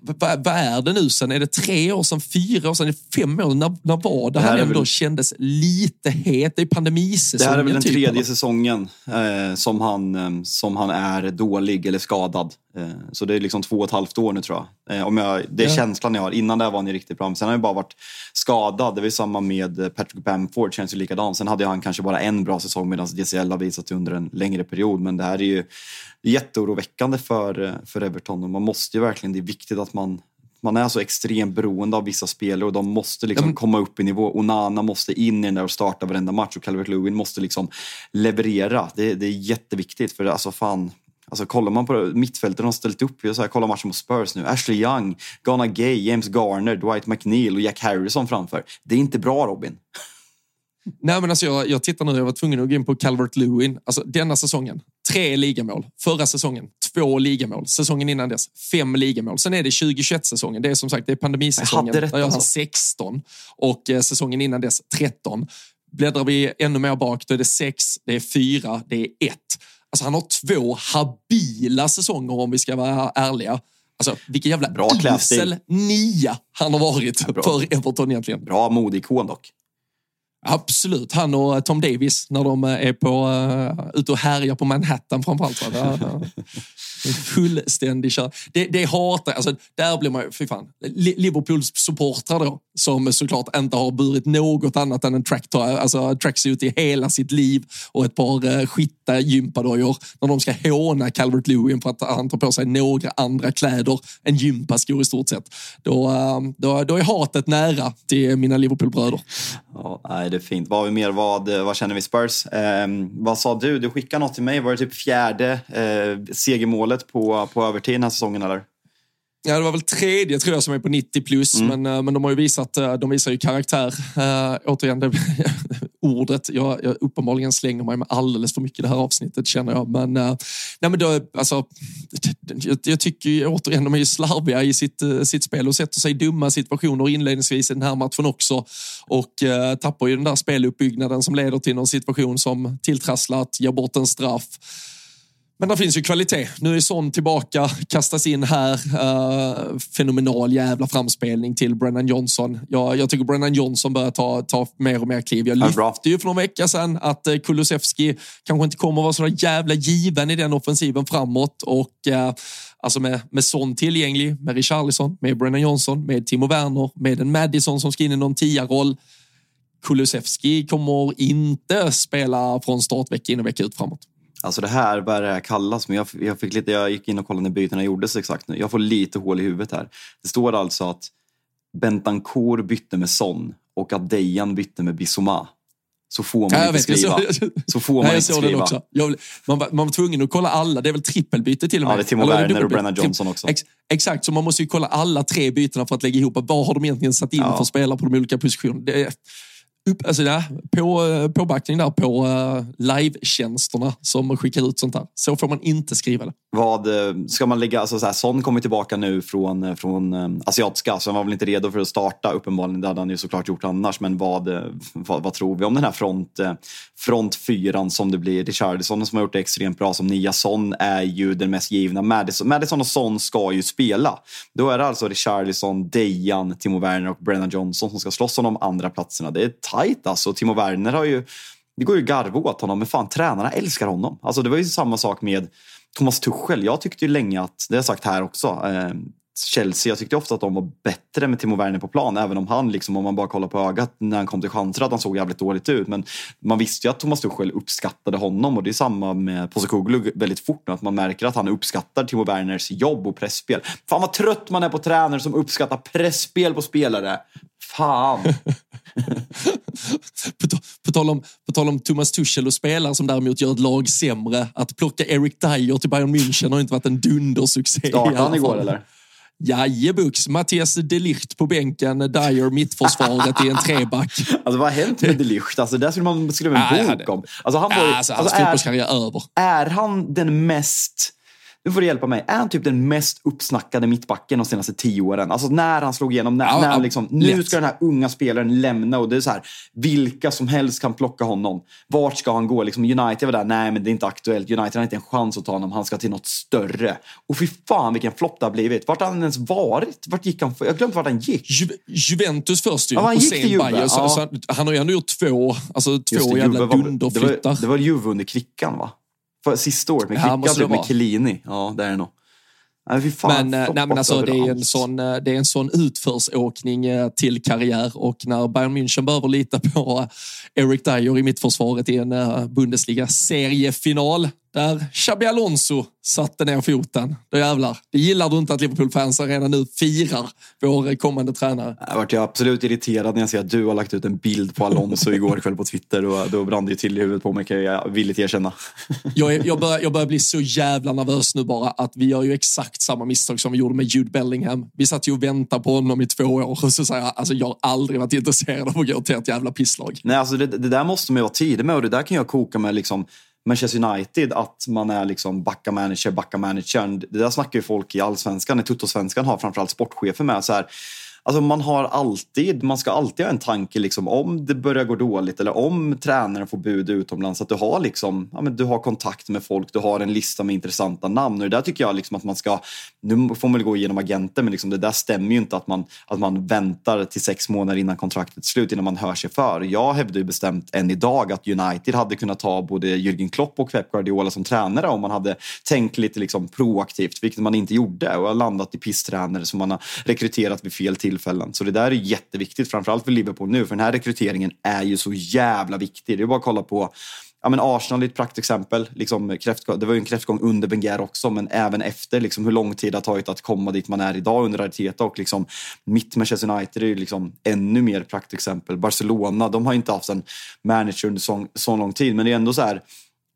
[SPEAKER 1] vad, vad, är det nu sen? Är det tre år sedan, fyra år sedan, fem år? När, när var det, det han ändå väl... kändes lite het? Det är pandemisäsongen.
[SPEAKER 2] Det här är väl den typ, tredje eller? säsongen eh, som, han, eh, som han är dålig eller skadad. Eh, så det är liksom två och ett halvt år nu tror jag. Eh, om jag det är ja. känslan jag har. Innan det var han ju riktigt bra. Men sen har han ju bara varit skadad. Det var samma med Patrick Bamford, känns ju likadant. Sen hade han kanske bara en bra säsong medan DCL har visat under en längre period. Men det här är ju jätteoroväckande för, för Everton och man måste ju verkligen, det är viktigt att man man är så extremt beroende av vissa spelare och de måste liksom men... komma upp i nivå. Onana måste in i den där och starta varenda match och Calvert Lewin måste liksom leverera. Det, det är jätteviktigt för alltså fan, Alltså kollar man på mittfältet de har ställt upp, jag så här, kollar matchen mot Spurs nu. Ashley Young, Ghana Gay, James Garner, Dwight McNeil och Jack Harrison framför. Det är inte bra Robin.
[SPEAKER 1] Nej, men alltså jag, jag tittar nu, jag var tvungen att gå in på Calvert Lewin. Alltså denna säsongen, tre ligamål. Förra säsongen, två ligamål. Säsongen innan dess, fem ligamål. Sen är det 2021-säsongen. Det är som sagt det är pandemisäsongen. Jag där jag har 16 och eh, säsongen innan dess 13. Bläddrar vi ännu mer bak, då är det sex, det är fyra, det är ett. Alltså han har två habila säsonger om vi ska vara ärliga. Alltså, vilken jävla Bra usel nia han har varit för Everton egentligen.
[SPEAKER 2] Bra modikon dock.
[SPEAKER 1] Absolut, han och eh, Tom Davis när de eh, är på, eh, uh, ute och härjar på Manhattan framförallt. Va? Fullständig kör. Det, det hatar alltså, Där blir man ju, fy fan. Liverpools supportrar då, som såklart inte har burit något annat än en track, alltså tracksuit i hela sitt liv och ett par uh, skitta gympadojor när de ska håna Calvert Lewin för att han tar på sig några andra kläder än gympaskor i stort sett. Då, uh, då, då är hatet nära till mina Liverpoolbröder.
[SPEAKER 2] Ja, nej, det är fint. Vad har vi mer? Vad, eh, vad känner vi Spurs? Eh, vad sa du? Du skickade något till mig. Var det typ fjärde eh, segermålet på, på övertid den här säsongen eller?
[SPEAKER 1] Ja, det var väl tredje tror jag som är på 90 plus, mm. men, eh, men de har ju visat, eh, de visar ju karaktär. Äh, återigen, det, ordet. Jag, jag uppenbarligen slänger mig med alldeles för mycket i det här avsnittet känner jag. Men, äh, nej, men då, alltså, jag, jag tycker ju, återigen, de är ju slarviga i sitt, sitt spel och sätter sig i dumma situationer inledningsvis i den här matchen också. Och äh, tappar ju den där speluppbyggnaden som leder till någon situation som tilltrasslat, ger bort en straff. Men det finns ju kvalitet. Nu är Son tillbaka, kastas in här. Uh, fenomenal jävla framspelning till Brennan Johnson. Jag, jag tycker Brennan Johnson börjar ta, ta mer och mer kliv. Jag lyfte ju för några veckor sedan att uh, Kulusevski kanske inte kommer att vara så jävla given i den offensiven framåt. Och uh, alltså med, med Son tillgänglig, med Richarlison, med Brennan Johnson, med Timo Werner, med en Madison som ska in i någon tia-roll. Kulusevski kommer inte spela från start vecka in och vecka ut framåt.
[SPEAKER 2] Alltså det här, vad är det här kallas? Men jag, jag, fick lite, jag gick in och kollade när bytena gjordes exakt nu. Jag får lite hål i huvudet här. Det står alltså att Bentancourt bytte med Son och att Dejan bytte med Bissoma. Så får man inte vet, skriva. Så, så får man nej, inte skriva. Också.
[SPEAKER 1] Jag, man, man var tvungen att kolla alla. Det är väl trippelbyte till och med?
[SPEAKER 2] Ja, det är Timo Werner och Brennan Johnson också.
[SPEAKER 1] Ex, exakt, så man måste ju kolla alla tre bytena för att lägga ihop. Vad har de egentligen satt in ja. för spelare på de olika positionerna? Det, upp, alltså där, på, eh, påbackning där på uh, live-tjänsterna som skickar ut sånt här. Så får man inte skriva det.
[SPEAKER 2] Vad eh, ska man lägga, alltså så här, Son kommer tillbaka nu från, eh, från eh, asiatiska, så han var väl inte redo för att starta uppenbarligen. Det hade han ju såklart gjort annars. Men vad, vad, vad tror vi om den här front, front fyran som det blir? Richardison som har gjort det extremt bra som nia. Son är ju den mest givna. Madison, Madison och Son ska ju spela. Då är det alltså Richardison, Dejan, Timo Werner och Brennan Johnson som ska slåss om de andra platserna. Det är tajt alltså. Timo Werner har ju det går ju garva åt honom, men fan tränarna älskar honom. Alltså det var ju samma sak med Thomas Tuchel. Jag tyckte ju länge att, det har jag sagt här också, eh, Chelsea, jag tyckte ofta att de var bättre med Timo Werner på plan. Även om han, liksom, om man bara kollar på ögat när han kom till chanser, att han såg jävligt dåligt ut. Men man visste ju att Thomas Tuchel uppskattade honom och det är samma med Postecoglou väldigt fort nu. Att man märker att han uppskattar Timo Werners jobb och pressspel. Fan vad trött man är på tränare som uppskattar pressspel på spelare. Fan!
[SPEAKER 1] tal om, på tal om Thomas Tuchel och spelare som däremot gör ett lag sämre. Att plocka Eric Dyer till Bayern München har inte varit en dundersuccé.
[SPEAKER 2] Startade han igår eller?
[SPEAKER 1] Jajebux, Mattias Delicht på bänken, Dyer mittförsvaret i en treback.
[SPEAKER 2] Alltså vad har hänt med Delicht? Alltså, det skulle man skriva en bok om. Alltså, han var, ju-
[SPEAKER 1] Alltså, hans
[SPEAKER 2] alltså, är,
[SPEAKER 1] fotbollskarriär är över.
[SPEAKER 2] är han den mest... Nu får du hjälpa mig. Är han typ den mest uppsnackade mittbacken de senaste tio åren? Alltså när han slog igenom, när,
[SPEAKER 1] Ja,
[SPEAKER 2] när han liksom, nu ska den här unga spelaren lämna och det är så här, vilka som helst kan plocka honom. Vart ska han gå? Liksom United var där, nej men det är inte aktuellt. United har inte en chans att ta honom, han ska till något större. Och fy fan vilken flopp det har blivit. Vart har han ens varit? Vart gick han? Jag har glömt vart han gick.
[SPEAKER 1] Ju, Juventus först ju,
[SPEAKER 2] Ja, han gick till Juve,
[SPEAKER 1] Bayern. Så,
[SPEAKER 2] ja.
[SPEAKER 1] så, han har ju ändå gjort två, alltså,
[SPEAKER 2] Just
[SPEAKER 1] två
[SPEAKER 2] det,
[SPEAKER 1] jävla
[SPEAKER 2] Det
[SPEAKER 1] dunderflyttar.
[SPEAKER 2] var, det var Juve under Kvickan va? Sista året med
[SPEAKER 1] Ja, måste det
[SPEAKER 2] typ, med. Chiellini. Ja, det är det nog. Nej, fan,
[SPEAKER 1] Men, eh, nej, men alltså, det, är en sån, eh, det är en sån utförsåkning eh, till karriär och när Bayern München behöver lita på Eric Dyer i mittförsvaret i en Bundesliga-seriefinal där Xabi Alonso satte ner foten. Då jävlar. Det gillar du inte att Liverpool-fansen redan nu firar vår kommande tränare.
[SPEAKER 2] Jag vart absolut irriterad när jag ser att du har lagt ut en bild på Alonso igår kväll på Twitter och då brann det ju till i huvudet på mig kan jag villigt erkänna.
[SPEAKER 1] Jag, är, jag, börjar, jag börjar bli så jävla nervös nu bara att vi gör ju exakt samma misstag som vi gjorde med Jude Bellingham. Vi satt ju och väntade på honom i två år och så säger jag, alltså jag har aldrig varit intresserad av att gå till ett jävla pisslag.
[SPEAKER 2] Nej, alltså det, det där måste man ju vara tidig med och det där kan jag koka med liksom Manchester United, att man är liksom backa manager, backa managern. Det där snackar ju folk i allsvenskan, i tuttosvenskan har framförallt sportchefer med. Så här, Alltså man har alltid, man ska alltid ha en tanke liksom, om det börjar gå dåligt eller om tränaren får bud utomlands. Att du har, liksom, ja, men du har kontakt med folk, du har en lista med intressanta namn. Och det där tycker jag liksom att man ska, nu får man väl gå igenom agenter men liksom det där stämmer ju inte att man, att man väntar till sex månader innan kontraktet är slut innan man hör sig för. Jag hävdar ju bestämt än idag att United hade kunnat ta både Jürgen Klopp och Pep Guardiola som tränare om man hade tänkt lite liksom proaktivt, vilket man inte gjorde och har landat i pisstränare som man har rekryterat vid fel till tillfällen. Så det där är jätteviktigt, framförallt för Liverpool nu, för den här rekryteringen är ju så jävla viktig. Det är bara att kolla på Ja, men Arsenal är ett praktexempel. Liksom, kräftgång, det var ju en kräftgång under Wenger också, men även efter. Liksom, hur lång tid det har tagit att komma dit man är idag under Arteta. Och liksom, mitt Manchester United är ju liksom ännu mer praktexempel. Barcelona, de har inte haft en manager under så, så lång tid, men det är ändå så här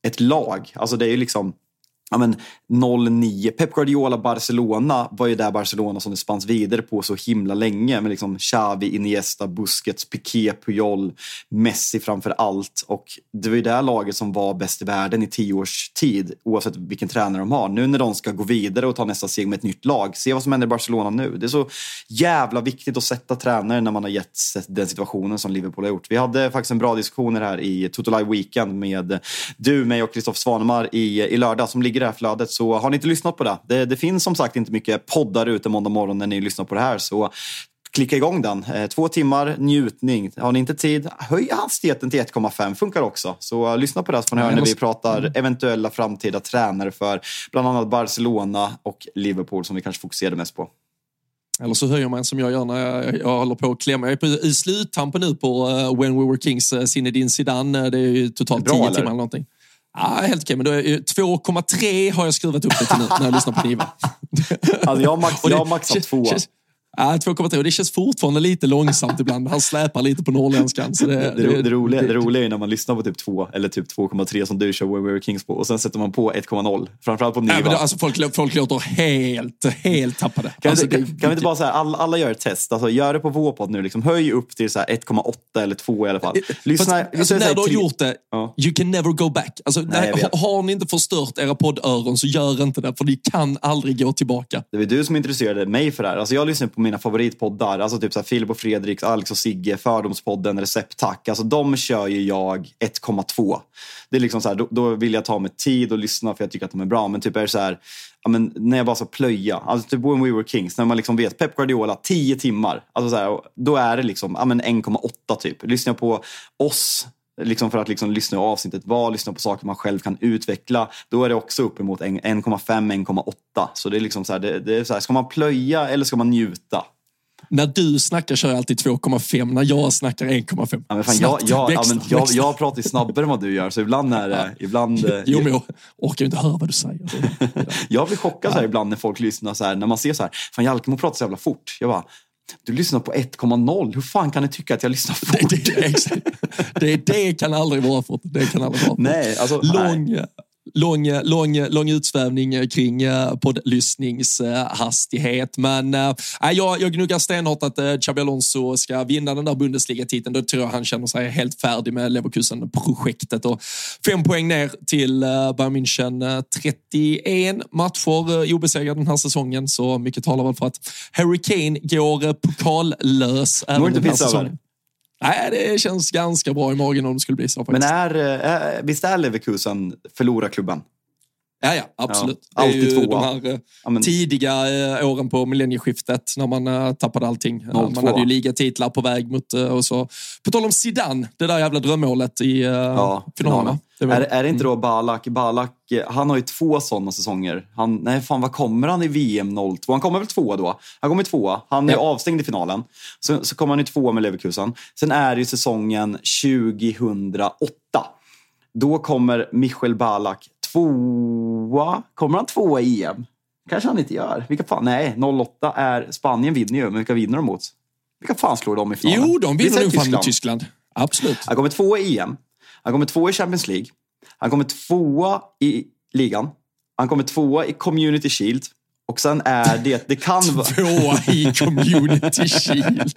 [SPEAKER 2] ett lag. Alltså det är ju liksom ja, men 09. Pep Guardiola Barcelona var ju där Barcelona som det spanns vidare på så himla länge med liksom Xavi, Iniesta, Busquets, Piqué, Puyol, Messi framför allt. Och det var ju det laget som var bäst i världen i tio års tid oavsett vilken tränare de har. Nu när de ska gå vidare och ta nästa steg med ett nytt lag, se vad som händer i Barcelona nu. Det är så jävla viktigt att sätta tränare när man har gett den situationen som Liverpool har gjort. Vi hade faktiskt en bra diskussion här i Totolaj Live Weekend med du, mig och Kristoffer Svanemar i, i lördag som ligger det här flödet. Så har ni inte lyssnat på det, det, det finns som sagt inte mycket poddar ute måndag morgon när ni lyssnar på det här. Så klicka igång den. Eh, Två timmar njutning. Har ni inte tid, höj hastigheten till 1,5. Funkar också. Så eh, lyssna på det så får ni höra när vi pratar eventuella framtida tränare för bland annat Barcelona och Liverpool som vi kanske fokuserar mest på.
[SPEAKER 1] Eller så höjer man som jag gör när jag, jag håller på att klämma. Jag är på, i sluttampen nu på uh, When We Were Kings, Zinedine Zidane. Det är ju totalt
[SPEAKER 2] Bra,
[SPEAKER 1] 10
[SPEAKER 2] eller?
[SPEAKER 1] timmar eller någonting. Ja, helt okej, men då är ju 2,3 har jag skruvat upp det till nu när jag lyssnar på Niva.
[SPEAKER 2] Alltså jag har max, jag har maxat två.
[SPEAKER 1] känns- Ja, 2,3. Det känns fortfarande lite långsamt ibland. Han släpar lite på norrländskan. Så det,
[SPEAKER 2] Det, det, det, roliga, det roliga är när man lyssnar på typ 2 eller typ 2,3 som du kör When We Were Kings på och sen sätter man på 1,0. Framförallt på Niva.
[SPEAKER 1] Nej, men alltså, folk, folk låter helt, helt tappade.
[SPEAKER 2] Kan,
[SPEAKER 1] alltså,
[SPEAKER 2] vi,
[SPEAKER 1] det-
[SPEAKER 2] kan, kan vi inte bara säga alla, alla gör ett test? Alltså, gör det på vår nu. Liksom, höj upp till så här 1,8 eller 2 i alla fall. Lyssna,
[SPEAKER 1] Fast,
[SPEAKER 2] lyssna
[SPEAKER 1] alltså,
[SPEAKER 2] så här
[SPEAKER 1] när du har gjort det,
[SPEAKER 2] Ja.
[SPEAKER 1] you can never go back. Alltså,
[SPEAKER 2] Nej,
[SPEAKER 1] har, har ni inte förstört era poddöron så gör inte det, för ni kan aldrig gå tillbaka.
[SPEAKER 2] Det var du som introducerade mig för det här. Alltså jag lyssnar på mina favoritpoddar. Alltså typ så här Filip och Fredrik, Alex och Sigge, Fördomspodden, Recepttack. Alltså de kör ju jag 1,2. Det är liksom så här, då, då vill jag ta mig tid och lyssna för jag tycker att de är bra. Men typ är det så här, ja, men när jag bara ska plöja. Alltså typ When We Were Kings, när man liksom vet Pep Guardiola, 10 timmar. Alltså så här, då är det liksom ja, 1,8 typ. Lyssnar jag på oss liksom för att liksom lyssna på avsnittet var, lyssna på saker man själv kan utveckla, då är det också uppemot en- 1,5-1,8. Så det är liksom så här, det, det är så här, ska man plöja eller ska man njuta?
[SPEAKER 1] När du snackar kör jag alltid 2,5. När jag snackar 1,5.
[SPEAKER 2] Ja, jag, jag, ja, men jag, jag pratar snabbare än vad du gör, så ibland är det... Ibland, eh,
[SPEAKER 1] Jo, men jag orkar ju inte höra vad du säger.
[SPEAKER 2] Jag blir chockad så här ibland när folk lyssnar så här, när man ser så här, fan Jalkemo pratar så jävla fort. Jag bara, du lyssnar på 1,0, hur fan kan ni tycka att jag lyssnar fort?
[SPEAKER 1] Det, det, det, det kan aldrig vara fort. Det kan aldrig vara fort.
[SPEAKER 2] Nej, alltså,
[SPEAKER 1] lång, lång, lång, lång utsvävning kring uh, poddlyssningshastighet. Men uh, jag, jag gnuggar stenhårt att uh, Xabi Alonso ska vinna den där Bundesliga-titeln. Då tror jag han känner sig helt färdig med Leverkusen-projektet. Och fem poäng ner till Bayern München. Uh, 31 matcher uh, obesegrad den här säsongen, så mycket talar väl för att Harry Kane går uh, pokallös även den här säsongen. Nej, det känns ganska bra i magen om det skulle bli så.
[SPEAKER 2] Men är, är, visst är Leverkusen förlorarklubben?
[SPEAKER 1] Ja, ja, absolut.
[SPEAKER 2] Ja,
[SPEAKER 1] det är
[SPEAKER 2] alltid
[SPEAKER 1] ju
[SPEAKER 2] tvåa.
[SPEAKER 1] de här eh,
[SPEAKER 2] Ja,
[SPEAKER 1] tidiga eh, åren på millennieskiftet när man eh, tappade allting.
[SPEAKER 2] 02.
[SPEAKER 1] man hade ju ligatitlar på väg mot, och så. På tal om Zidane, det där jävla drömmålet i
[SPEAKER 2] Ja,
[SPEAKER 1] finalen. Det var-
[SPEAKER 2] Är, är det inte då Balak? Balak, han har ju två sådana säsonger. Han, nej, fan, vad kommer han i VM 02? Han kommer väl tvåa då? Han kommer tvåa. Han är
[SPEAKER 1] Ja.
[SPEAKER 2] avstängd i finalen. Så, så kommer han i tvåa med Leverkusen. Sen är det ju säsongen 2008. Då kommer Michel Balak tvåa. Kommer han tvåa i EM? kanske han inte gör. Vilka fan? Nej, 08 är... Spanien vinner ju, men vilka vinner de mot? Vilka fan slår de i finalen?
[SPEAKER 1] Jo, de vinner nog fan mot Tyskland. Absolut.
[SPEAKER 2] Han kommer tvåa i EM. Han kommer tvåa i Champions League. Han kommer tvåa i ligan. Han kommer tvåa i Community Shield. Och sen är det, det kan vara...
[SPEAKER 1] Tvåa i Community Shield.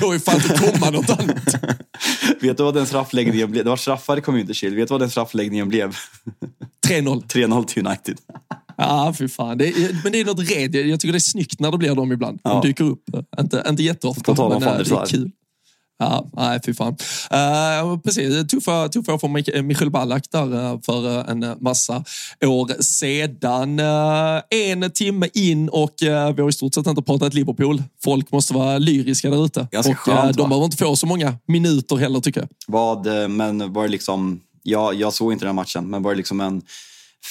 [SPEAKER 1] Kan ju fan inte komma något annat.
[SPEAKER 2] Vet du vad den straffläggningen blev? Det var straffar i Community Shield. Vet du vad den straffläggningen blev?
[SPEAKER 1] 3-0.
[SPEAKER 2] 3-0 till United.
[SPEAKER 1] Ja, fy fan. Det är, men det är något red. Jag tycker det är snyggt när det blir dem ibland.
[SPEAKER 2] Ja.
[SPEAKER 1] De dyker upp. Inte, inte jätteofta, men eh, det är kul. Ja, nej, fy fan. Uh, precis, tuffa, tuffa år för Mich- Michel Ballack där eh, för eh, en massa år sedan. Eh, en timme in och eh, vi har i stort sett inte pratat Liverpool. Folk måste vara lyriska där ute. Och,
[SPEAKER 2] skönt,
[SPEAKER 1] de
[SPEAKER 2] va?
[SPEAKER 1] behöver inte få så många minuter heller tycker jag.
[SPEAKER 2] Vad, men var det liksom... Jag, jag såg inte den matchen, men var det liksom en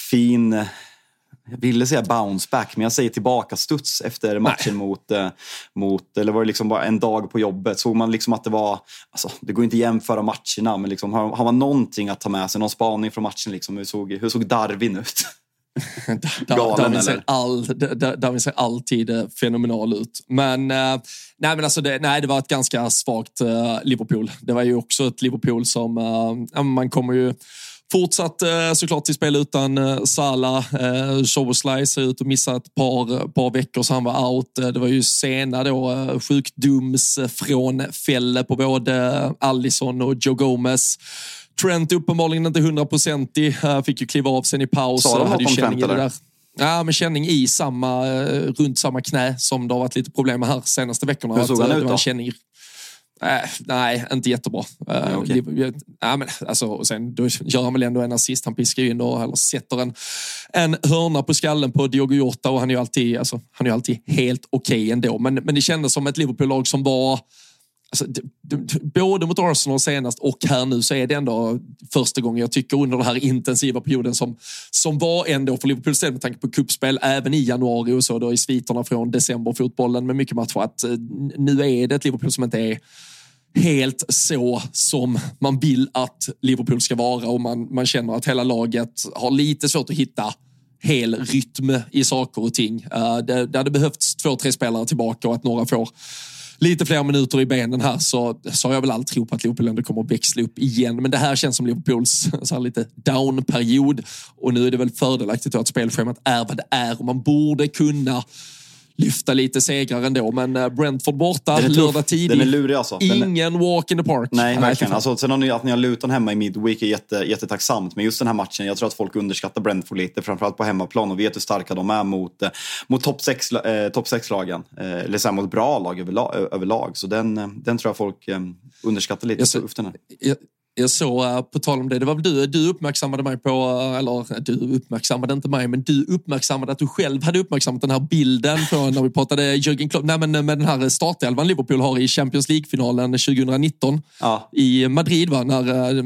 [SPEAKER 2] fin... Jag ville säga bounce back, men jag säger tillbaka studs efter matchen mot, eh, mot... Eller var det liksom bara en dag på jobbet? Såg man liksom att det var... Alltså, det går inte att jämföra matcherna, men liksom, har, har man någonting att ta med sig? Någon spaning från matchen? Liksom, hur, såg, hur såg Darwin ut? Galen,
[SPEAKER 1] Darwin, ser all, Darwin ser alltid eh, fenomenal ut. Men, eh, nej, men alltså det, nej, det var ett ganska svagt Liverpool. Det var ju också ett Liverpool som... man kommer ju fortsatt eh, såklart till spel utan uh, Salah. Uh, Soboslaj ser ut att missa ett par, par veckor så han var out. Eh, det var ju sena då uh, sjukdoms uh, från fälle på både Allison och Joe Gomez. Trent uppenbarligen inte hundraprocentig. Fick ju kliva av sen i paus.
[SPEAKER 2] Sa de
[SPEAKER 1] hade
[SPEAKER 2] något
[SPEAKER 1] ju
[SPEAKER 2] om
[SPEAKER 1] känning
[SPEAKER 2] Trent,
[SPEAKER 1] i det
[SPEAKER 2] eller?
[SPEAKER 1] där. Ja, men känning i samma, eh, runt samma knä som det har varit lite problem med här senaste veckorna.
[SPEAKER 2] Hur såg
[SPEAKER 1] Att,
[SPEAKER 2] han
[SPEAKER 1] eh,
[SPEAKER 2] ut då?
[SPEAKER 1] Känning, Eh, nej, inte jättebra. Eh,
[SPEAKER 2] Nej, okej.
[SPEAKER 1] det- ja, men, alltså, och sen, då gör han väl ändå en assist. Han piskar ju in och, eller sätter en, en hörna på skallen på Diogo Jota och han är ju alltid, alltså, han är alltid helt okej ändå. Men, men det kändes som ett Liverpool-lag som var Alltså, både mot Arsenal senast och här nu så är det ändå första gången jag tycker under den här intensiva perioden som, som var ändå för Liverpools del med tanke på kuppspel även i januari och så då i sviterna från decemberfotbollen med mycket matcher att eh, nu är det ett Liverpool som inte är helt så som man vill att Liverpool ska vara och man, man känner att hela laget har lite svårt att hitta hel rytm i saker och ting. Uh, det, det hade behövts två, tre spelare tillbaka och att några får lite fler minuter i benen här så, så har jag väl all tro på att Liverpool ändå kommer att växla upp igen. Men det här känns som Liverpools så här lite down-period och nu är det väl fördelaktigt att spelschemat är vad det är och man borde kunna lyfta lite segrar ändå. Men eh, Brentford borta, lördag tidig.
[SPEAKER 2] Den är lurig alltså.
[SPEAKER 1] Ingen är... walk in the park.
[SPEAKER 2] Nej, verkligen. Alltså, sen har ni, att ni har Luton hemma i Midweek är jätte, jättetacksamt. Men just den här matchen, jag tror att folk underskattar Brentford lite. Framförallt på hemmaplan och vet hur starka de är mot, eh, mot topp 6-lagen. Eh, top eh, eller så här, mot bra lag överlag. överlag. Så den, eh, den tror jag folk eh, underskattar lite. Jag, så,
[SPEAKER 1] jag, jag såg, eh, på tal om det, det var väl du, du uppmärksammade mig på, eh, eller du uppmärksammade inte mig, men du uppmärksammade att du själv hade uppmärksammat den här bilden på när vi pratade Jürgen Klopp, nej men med den här startelvan Liverpool har i Champions League-finalen 2019 ja. i Madrid, va? när eh,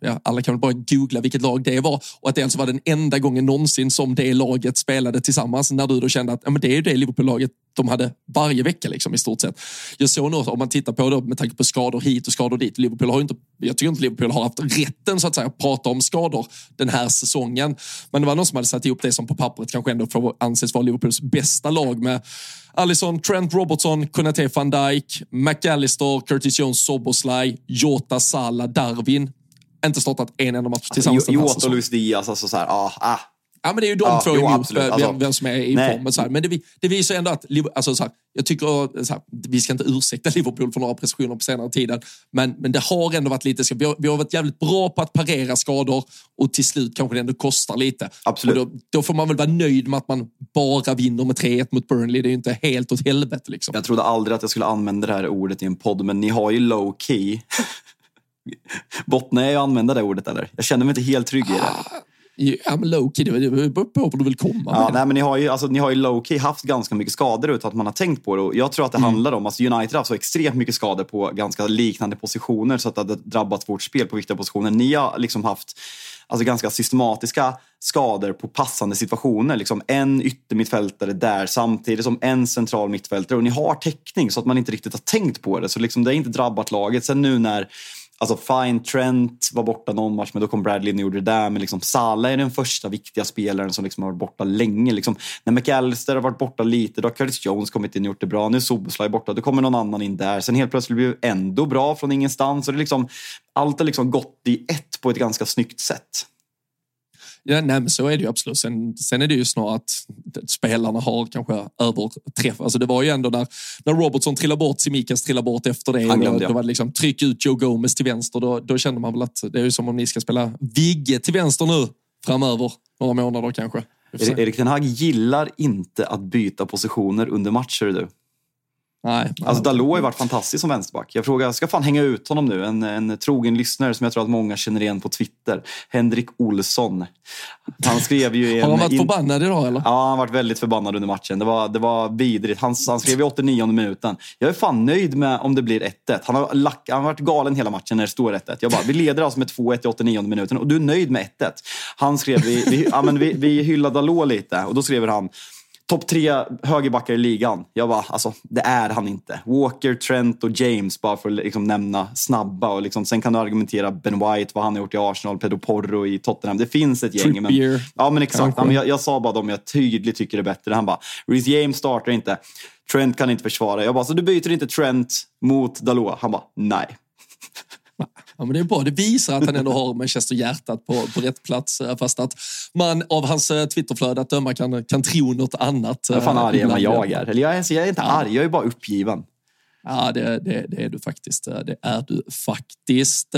[SPEAKER 1] ja, alla kan väl bara googla vilket lag det var och att det alltså var den enda gången någonsin som det laget spelade tillsammans när du då kände att ja, men det är ju det Liverpool-laget de hade varje vecka liksom, i stort sett. Jag såg nog, om man tittar på det med tanke på skador hit och skador dit. Liverpool har inte, jag tycker inte Liverpool har haft rätten så att säga att prata om skador den här säsongen. Men det var någon som hade satt ihop det som på pappret kanske ändå får anses vara Liverpools bästa lag med Allison, Trent Robertson, Konate van Dijk, McAllister, Curtis Jones, Soboslaj, Jota, Salah, Darwin. Inte startat en enda match tillsammans
[SPEAKER 2] alltså, Jota och Luis Diaz, alltså så här, ah, ah
[SPEAKER 1] Ja, men det är ju de ja, två jo, emot vem, alltså, vem, som är i nej. form. Så här. Men det, det visar ändå att, alltså, så här, jag tycker, så här, vi ska inte ursäkta Liverpool för några prestationer på senare tiden, men, men det har ändå varit lite, vi har, vi har varit jävligt bra på att parera skador och till slut kanske det ändå kostar lite.
[SPEAKER 2] Absolut.
[SPEAKER 1] Då, då, får man väl vara nöjd med att man bara vinner med 3-1 mot Burnley. Det är ju inte helt åt helvete. Liksom.
[SPEAKER 2] Jag trodde aldrig att jag skulle använda det här ordet i en podd, men ni har ju low key Bottnar jag använda det ordet eller? Jag känner mig inte helt trygg i det.
[SPEAKER 1] Ja, men low-key, det beror på var du vill komma.
[SPEAKER 2] Ja, nej, men ni har ju, alltså, ni har ju low-key haft ganska mycket skador utan att man har tänkt på det. Och jag tror att det mm. handlar om, alltså United har haft så extremt mycket skador på ganska liknande positioner så att det har drabbat vårt spel på viktiga positioner. Ni har liksom haft alltså, ganska systematiska skador på passande situationer. Liksom en yttermittfältare där samtidigt som en central mittfältare. Och ni har täckning så att man inte riktigt har tänkt på det. Så liksom, det har inte drabbat laget. Sen nu när Alltså fine, Trent var borta någon match, men då kom Bradley och gjorde det där. Men liksom, Salah är den första viktiga spelaren som liksom har varit borta länge. Liksom, när McAllister har varit borta lite, då har Curtis Jones kommit in och gjort det bra. Nu är Soboslaj borta, då kommer någon annan in där. Sen helt plötsligt blir det ändå bra från ingenstans. Och det liksom, allt har liksom gått i ett på ett ganska snyggt sätt.
[SPEAKER 1] Ja, nej, men så är det ju absolut. Sen, sen är det ju snarare att spelarna har kanske överträff. Alltså det var ju ändå när, när Robertson trillade bort, Simikas trillade bort efter det. Glömde, då, då var det liksom tryck ut Joe Gomez till vänster. Då, då kände man väl att det är ju som om ni ska spela Vigge till vänster nu framöver. Några månader kanske.
[SPEAKER 2] Erik Ten Hag gillar inte att byta positioner under matcher du.
[SPEAKER 1] Nej,
[SPEAKER 2] alltså Dalot har ju varit fantastisk som vänsterback. Jag frågar, jag ska fan hänga ut honom nu. En, en trogen lyssnare som jag tror att många känner igen på Twitter. Henrik Olsson. Han skrev ju...
[SPEAKER 1] har han varit in... förbannad idag eller?
[SPEAKER 2] Ja, han har varit väldigt förbannad under matchen. Det var, det var vidrigt. Han, han skrev i 89 minuten. Jag är fan nöjd med om det blir 1-1. Han har, lack, han har varit galen hela matchen när det står 1-1. Jag bara, vi leder alltså med 2-1 i 89 minuten och du är nöjd med 1-1. Han skrev, vi, vi, ja, men vi, vi hyllar Dalot lite och då skriver han topp tre högerbackar i ligan. Jag bara, alltså det är han inte. Walker, Trent och James, bara för att liksom nämna snabba. Och liksom, sen kan du argumentera Ben White, vad han har gjort i Arsenal, Pedro Porro i Tottenham. Det finns ett gäng. Men, ja, men exakt. Ja, men jag, jag, sa bara de jag tydligt tycker är bättre. Han bara, Reece James startar inte. Trent kan inte försvara. Jag bara, så du byter inte Trent mot Dalot? Han bara, nej.
[SPEAKER 1] Ja, men det är bra. Det visar att han ändå har Manchester-hjärtat på, på rätt plats. Eh, fast att man av hans eh, Twitterflöde att döma kan, kan tro något annat.
[SPEAKER 2] Jag är fan eh, arg än jag är. Eller jag är, jag är inte ja. arg, jag är bara uppgiven.
[SPEAKER 1] Ja, det, det, det, är du faktiskt. Det är du faktiskt.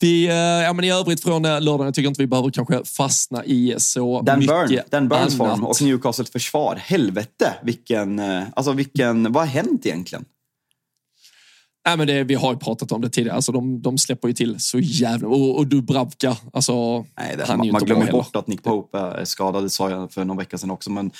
[SPEAKER 1] Vi, ja, men I övrigt från lördagen, jag tycker inte vi behöver kanske fastna i så
[SPEAKER 2] Dan
[SPEAKER 1] mycket
[SPEAKER 2] Burn, Dan Burns form och Newcastles försvar. Helvete, vilken, alltså vilken, vad har hänt egentligen?
[SPEAKER 1] Nej, men det, vi har ju pratat om det tidigare. Alltså, de, de släpper ju till så jävla... Och, och Dubravka, alltså,
[SPEAKER 2] Nej, det, han man, man glömmer bort att Nick Pope är skadad, det sa jag för någon vecka sedan också. Men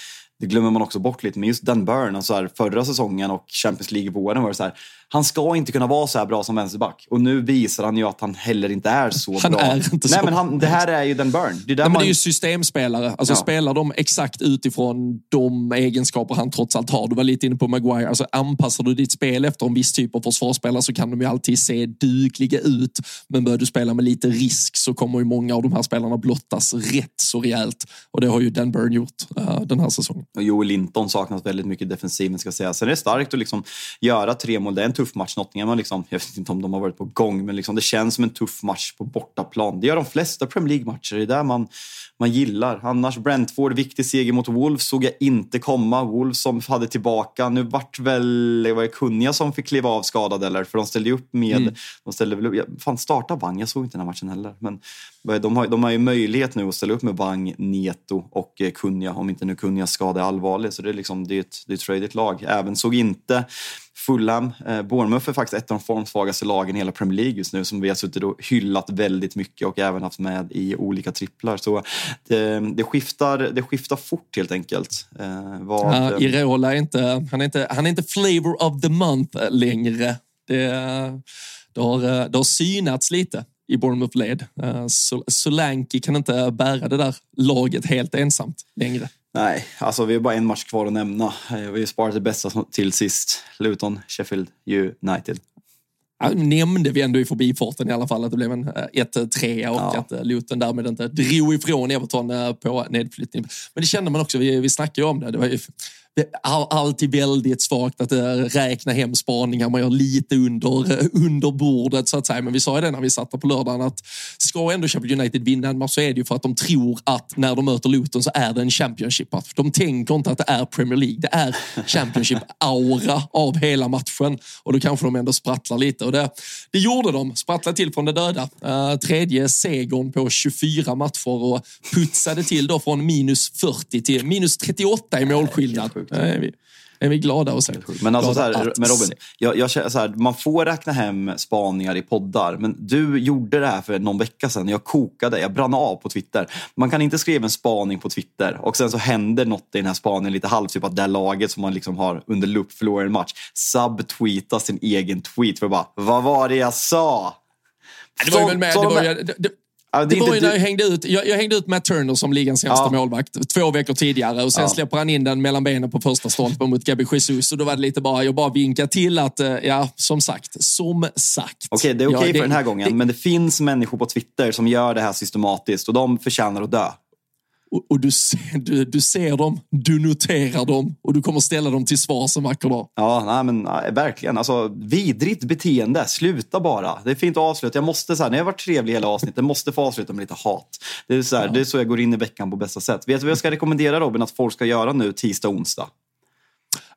[SPEAKER 2] det glömmer man också bort lite. Men just Dan Burn, alltså här, förra säsongen och Champions League-våren var det så här. Han ska inte kunna vara så här bra som vänsterback. Och nu visar han ju att han heller inte är så
[SPEAKER 1] Han
[SPEAKER 2] bra.
[SPEAKER 1] är inte
[SPEAKER 2] Nej,
[SPEAKER 1] så
[SPEAKER 2] men han, det här är ju Dan Burn. Det är,
[SPEAKER 1] Nej, men
[SPEAKER 2] man...
[SPEAKER 1] det är ju systemspelare. Alltså
[SPEAKER 2] Ja.
[SPEAKER 1] Spelar de exakt utifrån de egenskaper han trots allt har. Du var lite inne på Maguire. Alltså, anpassar du ditt spel efter en viss typ av försvarsspelare så kan de ju alltid se dugliga ut. Men börjar du spela med lite risk så kommer ju många av de här spelarna blottas rätt så rejält. Och det har ju Dan Burn gjort eh, den här säsongen.
[SPEAKER 2] Och Joel Linton saknas väldigt mycket i defensiven ska jag säga. Sen är det starkt att liksom göra tre mål. Det är en tuff match. Nottingham liksom, jag vet inte om de har varit på gång, men liksom det känns som en tuff match på bortaplan. Det gör de flesta Premier League-matcher. Det är där man, man gillar. Annars Brentford, viktig seger mot Wolves såg jag inte komma. Wolves som hade tillbaka. Nu vart väl, det var det Kunja som fick kliva av skadad eller? För de ställde ju upp med,
[SPEAKER 1] Mm.
[SPEAKER 2] de ställde väl upp, fan starta Wang, jag såg inte den här matchen heller. Men de har, de har ju möjlighet nu att ställa upp med Wang, Neto och eh, Kunja, om inte nu Kunjas skada är allvarlig. Så det är, liksom, det är ett, det är ett tradigt lag. Även såg inte Fulham. Eh, Bournemouth är faktiskt ett av de formsvagaste lagen i hela Premier League just nu som vi har suttit och hyllat väldigt mycket och även haft med i olika tripplar. Så det, det, skiftar, det skiftar fort helt enkelt. Eh, vad,
[SPEAKER 1] Ja, Irola är inte, han är inte, han är inte flavor of the month längre. Det, det, har, det har synats lite i Bournemouth-led. Eh, Sol- Solanke kan inte bära det där laget helt ensamt längre.
[SPEAKER 2] Nej, alltså vi har bara en match kvar att nämna. Eh, Vi har sparat det bästa till sist. Luton, Sheffield United.
[SPEAKER 1] Ja, nämnde vi ändå i förbifarten i alla fall att det blev en eh, 1-3 och
[SPEAKER 2] Ja.
[SPEAKER 1] att eh, Luton därmed inte drog ifrån Everton eh, på nedflyttning. Men det kände man också, vi, vi snackade ju om det. Det var ju alltid väldigt svagt att eh, räkna hem spaningar. Man gör lite under, eh, under bordet så att säga. Men vi sa ju det när vi satt där på lördagen att ska ändå Sheffield United vinna en match så är det ju för att de tror att när de möter Luton så är det en Championship-match. De tänker inte att det är Premier League. Det är Championship-aura av hela matchen. Och då kanske de ändå sprattlar lite. Och det, det gjorde de. Sprattlade till från det döda. Uh, tredje segern på 24 matcher och putsade till då från minus 40 till minus 38 i målskillnad. Det är vi, är vi glada att se.
[SPEAKER 2] Men alltså så här, men Robin, jag, jag, känner så här, man får räkna hem spaningar i poddar. Men du gjorde det här för någon vecka sedan. Jag kokade, jag brann av på Twitter. Man kan inte skriva en spaning på Twitter och sen så händer något i den här spaningen lite halvt. Typ att det här laget som man liksom har under lupp förlorar en match subtweetar sin egen tweet för att bara, vad var det jag sa?
[SPEAKER 1] Det var väl med, det
[SPEAKER 2] de
[SPEAKER 1] var det, det, det var ju när jag hängde ut, jag, jag hängde ut Matt Turner som ligans sämsta
[SPEAKER 2] Ja.
[SPEAKER 1] målvakt två veckor tidigare och sen
[SPEAKER 2] Ja.
[SPEAKER 1] släpper han in den mellan benen på första stolpen mot Gabi Jesus och då var det lite bara, jag bara vinkade till att, eh, ja, som sagt, som sagt.
[SPEAKER 2] Okej, det är okej
[SPEAKER 1] Ja,
[SPEAKER 2] för den här gången,
[SPEAKER 1] det-
[SPEAKER 2] men det finns människor på Twitter som gör det här systematiskt och de förtjänar att dö.
[SPEAKER 1] Och, och du, ser, du, du ser dem, du noterar dem och du kommer ställa dem till svars en vacker dag.
[SPEAKER 2] Ja, nej, men nej, verkligen. Alltså, vidrigt beteende. Sluta bara. Det är fint att avsluta. Jag måste, så här, när jag varit trevlig hela avsnittet, jag måste få avsluta med lite hat. Det är, så här, det är så jag går in i veckan på bästa sätt. Vet du vad jag ska rekommendera Robin att folk ska göra nu tisdag och onsdag?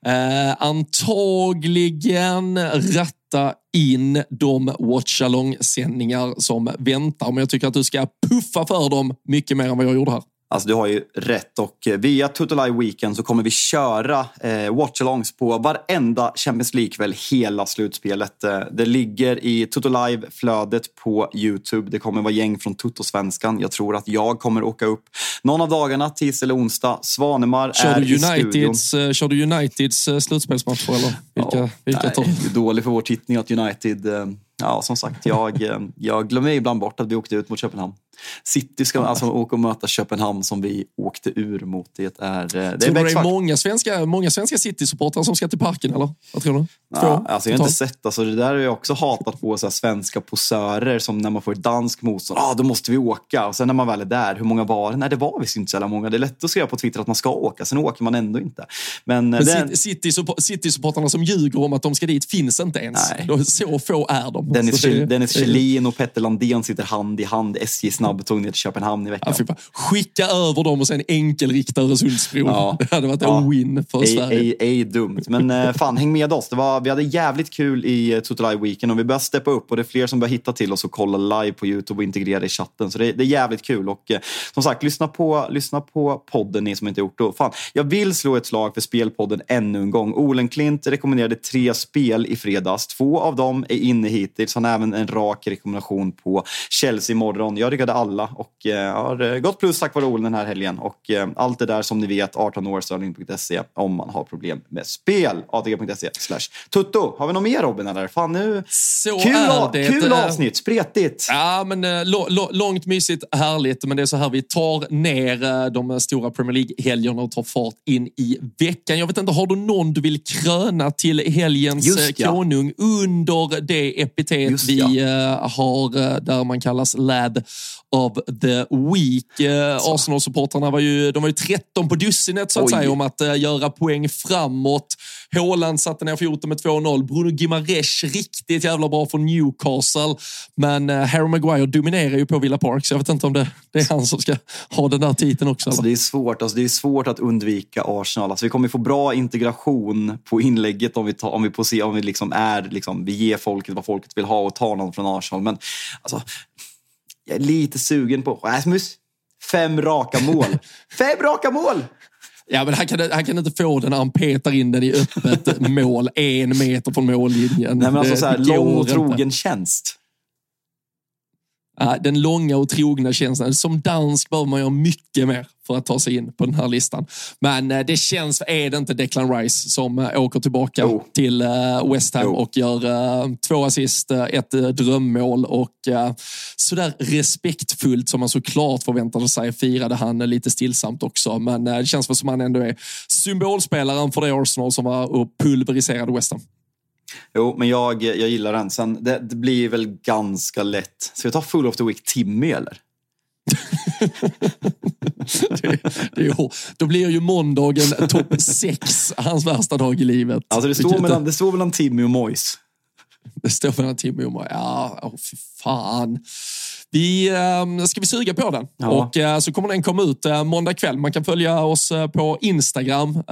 [SPEAKER 1] Eh, antagligen ratta in de watchalong-sändningar som väntar. Men jag tycker att du ska puffa för dem mycket mer än vad jag gjorde här.
[SPEAKER 2] Alltså du har ju rätt och eh, via Tutolaj Weekend så kommer vi köra eh, watchalongs på varenda Champions League-kväll hela slutspelet. Eh, det ligger i Tutolive-flödet på Youtube. Det kommer vara gäng från Tuttosvenskan. Jag tror att jag kommer åka upp någon av dagarna, tisdag eller onsdag. Svanemar
[SPEAKER 1] Kör
[SPEAKER 2] är
[SPEAKER 1] du
[SPEAKER 2] i studion.
[SPEAKER 1] Uniteds, eh, kör du Uniteds slutspelsmatcher eller? Vilka,
[SPEAKER 2] Ja,
[SPEAKER 1] vilka
[SPEAKER 2] nej,
[SPEAKER 1] tar
[SPEAKER 2] det är dåligt för vår tittning att United... Ja, som sagt, jag, jag glömmer ibland bort att vi åkte ut mot Köpenhamn. City ska alltså åka och möta Köpenhamn som vi åkte ur mot. Det är, eh, det är
[SPEAKER 1] Tror du det är många svenska, många svenska City-supportrar som ska till parken eller? Vad tror du?
[SPEAKER 2] Ja, alltså jag har inte sett, alltså det där har jag också hatat på så här, svenska posörer som när man får ett dansk motstånd, ah, då måste vi åka. Och sen när man väl är där, hur många var det? Nej, det var visst inte så jävla många. Det är lätt att skriva på Twitter att man ska åka, sen åker man ändå inte. Men, eh,
[SPEAKER 1] Men
[SPEAKER 2] den,
[SPEAKER 1] City- City- City-supportrarna som ljuger om att de ska dit finns inte ens.
[SPEAKER 2] Nej.
[SPEAKER 1] Så få är de.
[SPEAKER 2] Dennis, Dennis Kjellin och Petter Landén sitter hand i hand. SJ snabbtåg ner till Köpenhamn i veckan.
[SPEAKER 1] Ja. Skicka över dem och sen enkelrikta Öresundsbron.
[SPEAKER 2] Ja.
[SPEAKER 1] Det hade varit
[SPEAKER 2] Ja.
[SPEAKER 1] en win för
[SPEAKER 2] Ej,
[SPEAKER 1] Sverige.
[SPEAKER 2] ej, ej dumt. Men eh, fan, häng med oss. Det var, vi hade jävligt kul i uh, Total Weekend och vi börjar steppa upp och det är fler som börjar hitta till oss och kolla live på Youtube och integrera i chatten. Så det, det är jävligt kul. Och eh, som sagt, lyssna på, lyssna på podden ni som inte gjort det. Fan, jag vill slå ett slag för spelpodden ännu en gång. Olenklint rekommenderade tre spel i fredags. Två av dem är inne hittills. Han har även en rak rekommendation på Chelsea imorgon. Jag att alla och eh, har gått plus tack vare Olen den här helgen. Och eh, allt det där som ni vet, 18 år, Sterling.se om man har problem med spel. ATG.se slash tutto. Har vi något mer Robin eller? Fan nu.
[SPEAKER 1] Så
[SPEAKER 2] kul,
[SPEAKER 1] är det.
[SPEAKER 2] kul avsnitt, spretigt.
[SPEAKER 1] Ja, men eh, långt, mysigt, härligt. Men det är så här vi tar ner de stora Premier League-helgerna och tar fart in i veckan. Jag vet inte, har du någon du vill kröna till helgens
[SPEAKER 2] Just ja.
[SPEAKER 1] konung under det epitet
[SPEAKER 2] Just
[SPEAKER 1] vi
[SPEAKER 2] ja.
[SPEAKER 1] har där man kallas Lad of the Week. Eh, Arsenal-supportrarna var ju, de var ju 13 på dussinet så att
[SPEAKER 2] Oj.
[SPEAKER 1] säga om att eh, göra poäng framåt. Haaland satte ner foten med 2-0. Bruno Gimares riktigt jävla bra från Newcastle. Men eh, Harry Maguire dominerar ju på Villa Park så jag vet inte om det, det är han som ska ha den där titeln också.
[SPEAKER 2] Alltså det, är svårt, alltså det är svårt att undvika Arsenal. Alltså vi kommer få bra integration på inlägget om vi, tar, om vi, se, om vi, liksom är, liksom, vi ger folket vad folket vill ha och tar någon från Arsenal. Men alltså, jag är lite sugen på Rasmus. Fem raka mål. Fem raka mål!
[SPEAKER 1] Ja, men han kan, han kan inte få den när han petar in den i öppet mål, en meter från mållinjen.
[SPEAKER 2] Nej, men alltså, så här, lång och
[SPEAKER 1] inte.
[SPEAKER 2] trogen tjänst.
[SPEAKER 1] Den långa och trogna känslan. Som dansk behöver man göra mycket mer för att ta sig in på den här listan. Men eh, det känns, är det inte Declan Rice som eh, åker tillbaka
[SPEAKER 2] Jo.
[SPEAKER 1] till eh, West Ham
[SPEAKER 2] Jo.
[SPEAKER 1] och gör två assist, ett drömmål och sådär respektfullt som man såklart förväntade sig firade han lite stillsamt också. Men det känns som han ändå är symbolspelaren för det Arsenal som var och pulveriserade West Ham.
[SPEAKER 2] Jo, men jag, jag gillar den. Sen, det, det blir väl ganska lätt. Ska vi ta Full of the Week Timmy eller?
[SPEAKER 1] det, det då blir ju måndagen topp sex hans värsta dag i livet.
[SPEAKER 2] Alltså det står, mellan, det står mellan Timmy och Mois.
[SPEAKER 1] Det står mellan Timmy och mig. Ja, åh, fy fan. Vi, eh, ska vi suga på den?
[SPEAKER 2] Ja.
[SPEAKER 1] Och eh, så kommer den komma ut eh, måndag kväll. Man kan följa oss på Instagram.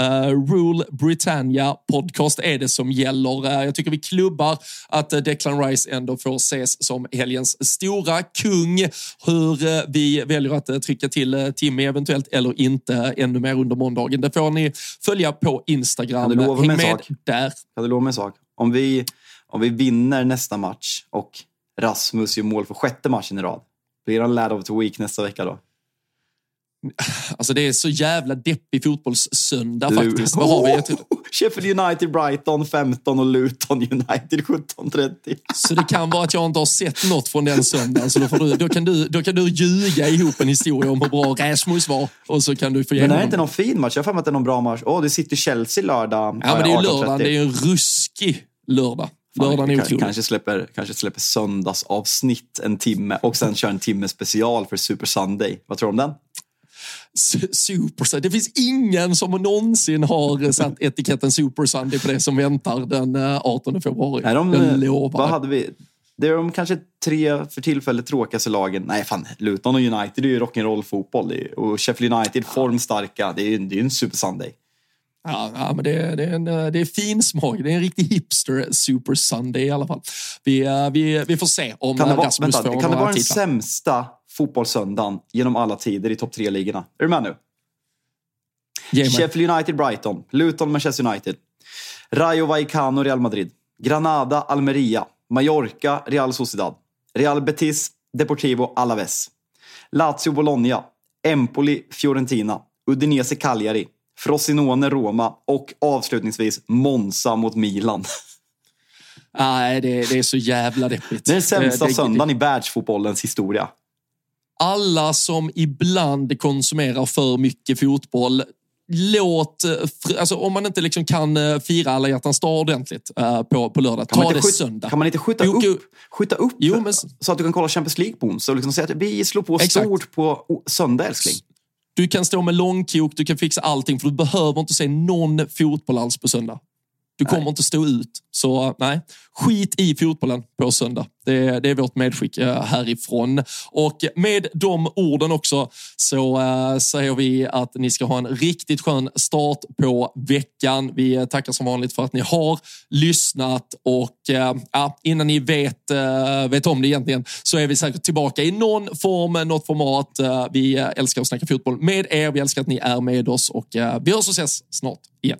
[SPEAKER 1] Rule Britannia podcast är det som gäller. Jag tycker vi klubbar att Declan Rice ändå får ses som helgens stora kung. Hur vi väljer att trycka till Timmy eventuellt eller inte ännu mer under måndagen. Det får ni följa på Instagram.
[SPEAKER 2] Kan du lova
[SPEAKER 1] Häng
[SPEAKER 2] mig en
[SPEAKER 1] med
[SPEAKER 2] sak?
[SPEAKER 1] där.
[SPEAKER 2] Kan du lova mig en sak? Om vi, om vi vinner nästa match och Rasmus gör mål för sjätte matchen i rad. Blir han lad of the week nästa vecka då?
[SPEAKER 1] Alltså det är så jävla deppig fotbollssöndag
[SPEAKER 2] Lu-
[SPEAKER 1] faktiskt. Vad har vi? Jag tror-
[SPEAKER 2] Oh! Sheffield United, Brighton 15 och Luton United 17.30.
[SPEAKER 1] Så det kan vara att jag inte har sett något från den söndagen. Så då, får du, då, kan du, då kan du ljuga ihop en historia om hur bra Rasmus var. Och så kan du få
[SPEAKER 2] Men
[SPEAKER 1] igenom
[SPEAKER 2] det är inte någon fin match. Jag har för mig att det är någon bra match. Åh, det sitter Chelsea lördag.
[SPEAKER 1] Ja, men det är ju
[SPEAKER 2] 18.30.
[SPEAKER 1] lördagen. Det är ju en ruskig lördag.
[SPEAKER 2] Fan,
[SPEAKER 1] Lördagen är
[SPEAKER 2] vi kan-
[SPEAKER 1] otrolig.
[SPEAKER 2] kanske släpper, kanske släpper söndagsavsnitt en timme och sen kör en timme special för Super Sunday. Vad tror du om den?
[SPEAKER 1] Su- Super Sunday. Det finns ingen som någonsin har satt etiketten Super Sunday på det som väntar den eh, 18 februari.
[SPEAKER 2] Är de,
[SPEAKER 1] jag lovar.
[SPEAKER 2] vad hade vi? Det är de kanske tre för tillfället tråkigaste lagen. Nej, fan. Luton och United är ju rock'n'roll fotboll. Det är- Och Sheffield United formstarka. Det är ju det är ju en Super Sunday.
[SPEAKER 1] Ja, ja, men det, är- det, är en, eh, det är fin smak. Det är en riktig hipster Super Sunday i alla fall. Vi, eh, vi, vi får se om
[SPEAKER 2] Kan det
[SPEAKER 1] eh,
[SPEAKER 2] vara,
[SPEAKER 1] Rasmus
[SPEAKER 2] vänta,
[SPEAKER 1] får
[SPEAKER 2] kan det vara den
[SPEAKER 1] titlar.
[SPEAKER 2] sämsta fotbollssöndagen genom alla tider i topp tre-ligorna? Är du med nu? Sheffield United, Brighton. Luton, Manchester United. Rayo Vallecano, Real Madrid. Granada, Almeria. Mallorca, Real Sociedad. Real Betis, Deportivo Alaves. Lazio, Bologna. Empoli, Fiorentina. Udinese, Cagliari. Frosinone, Roma. Och avslutningsvis Monza mot Milan.
[SPEAKER 1] Nej, det, det är så jävla deppigt.
[SPEAKER 2] Det är den sämsta
[SPEAKER 1] Eh, det-
[SPEAKER 2] söndagen i världsfotbollens historia.
[SPEAKER 1] Alla som ibland konsumerar för mycket fotboll, låt... eh, Alltså, om man inte liksom kan eh, fira alla hjärtans dag ordentligt på, på lördag,
[SPEAKER 2] Kan
[SPEAKER 1] ta det
[SPEAKER 2] skjuta,
[SPEAKER 1] söndag.
[SPEAKER 2] kan man inte skjuta
[SPEAKER 1] Jo,
[SPEAKER 2] upp, skjuta upp
[SPEAKER 1] Jo, men-
[SPEAKER 2] så att du kan kolla Champions League på onsdag och liksom säga att vi slår på
[SPEAKER 1] Exakt.
[SPEAKER 2] stort på söndag, älskling?
[SPEAKER 1] Du kan stå med långkok, du kan fixa allting för du behöver inte se någon fotboll alls på söndag. Du kommer inte stå ut. Så nej, skit i fotbollen på söndag. Det är, det är vårt medskick eh, härifrån. Och med de orden också så eh, säger vi att ni ska ha en riktigt skön start på veckan. Vi tackar som vanligt för att ni har lyssnat och ja, innan ni vet, eh, vet om det egentligen så är vi säkert tillbaka i någon form, något format. Vi älskar att snacka fotboll med er. Vi älskar att ni är med oss och vi hörs och ses snart igen.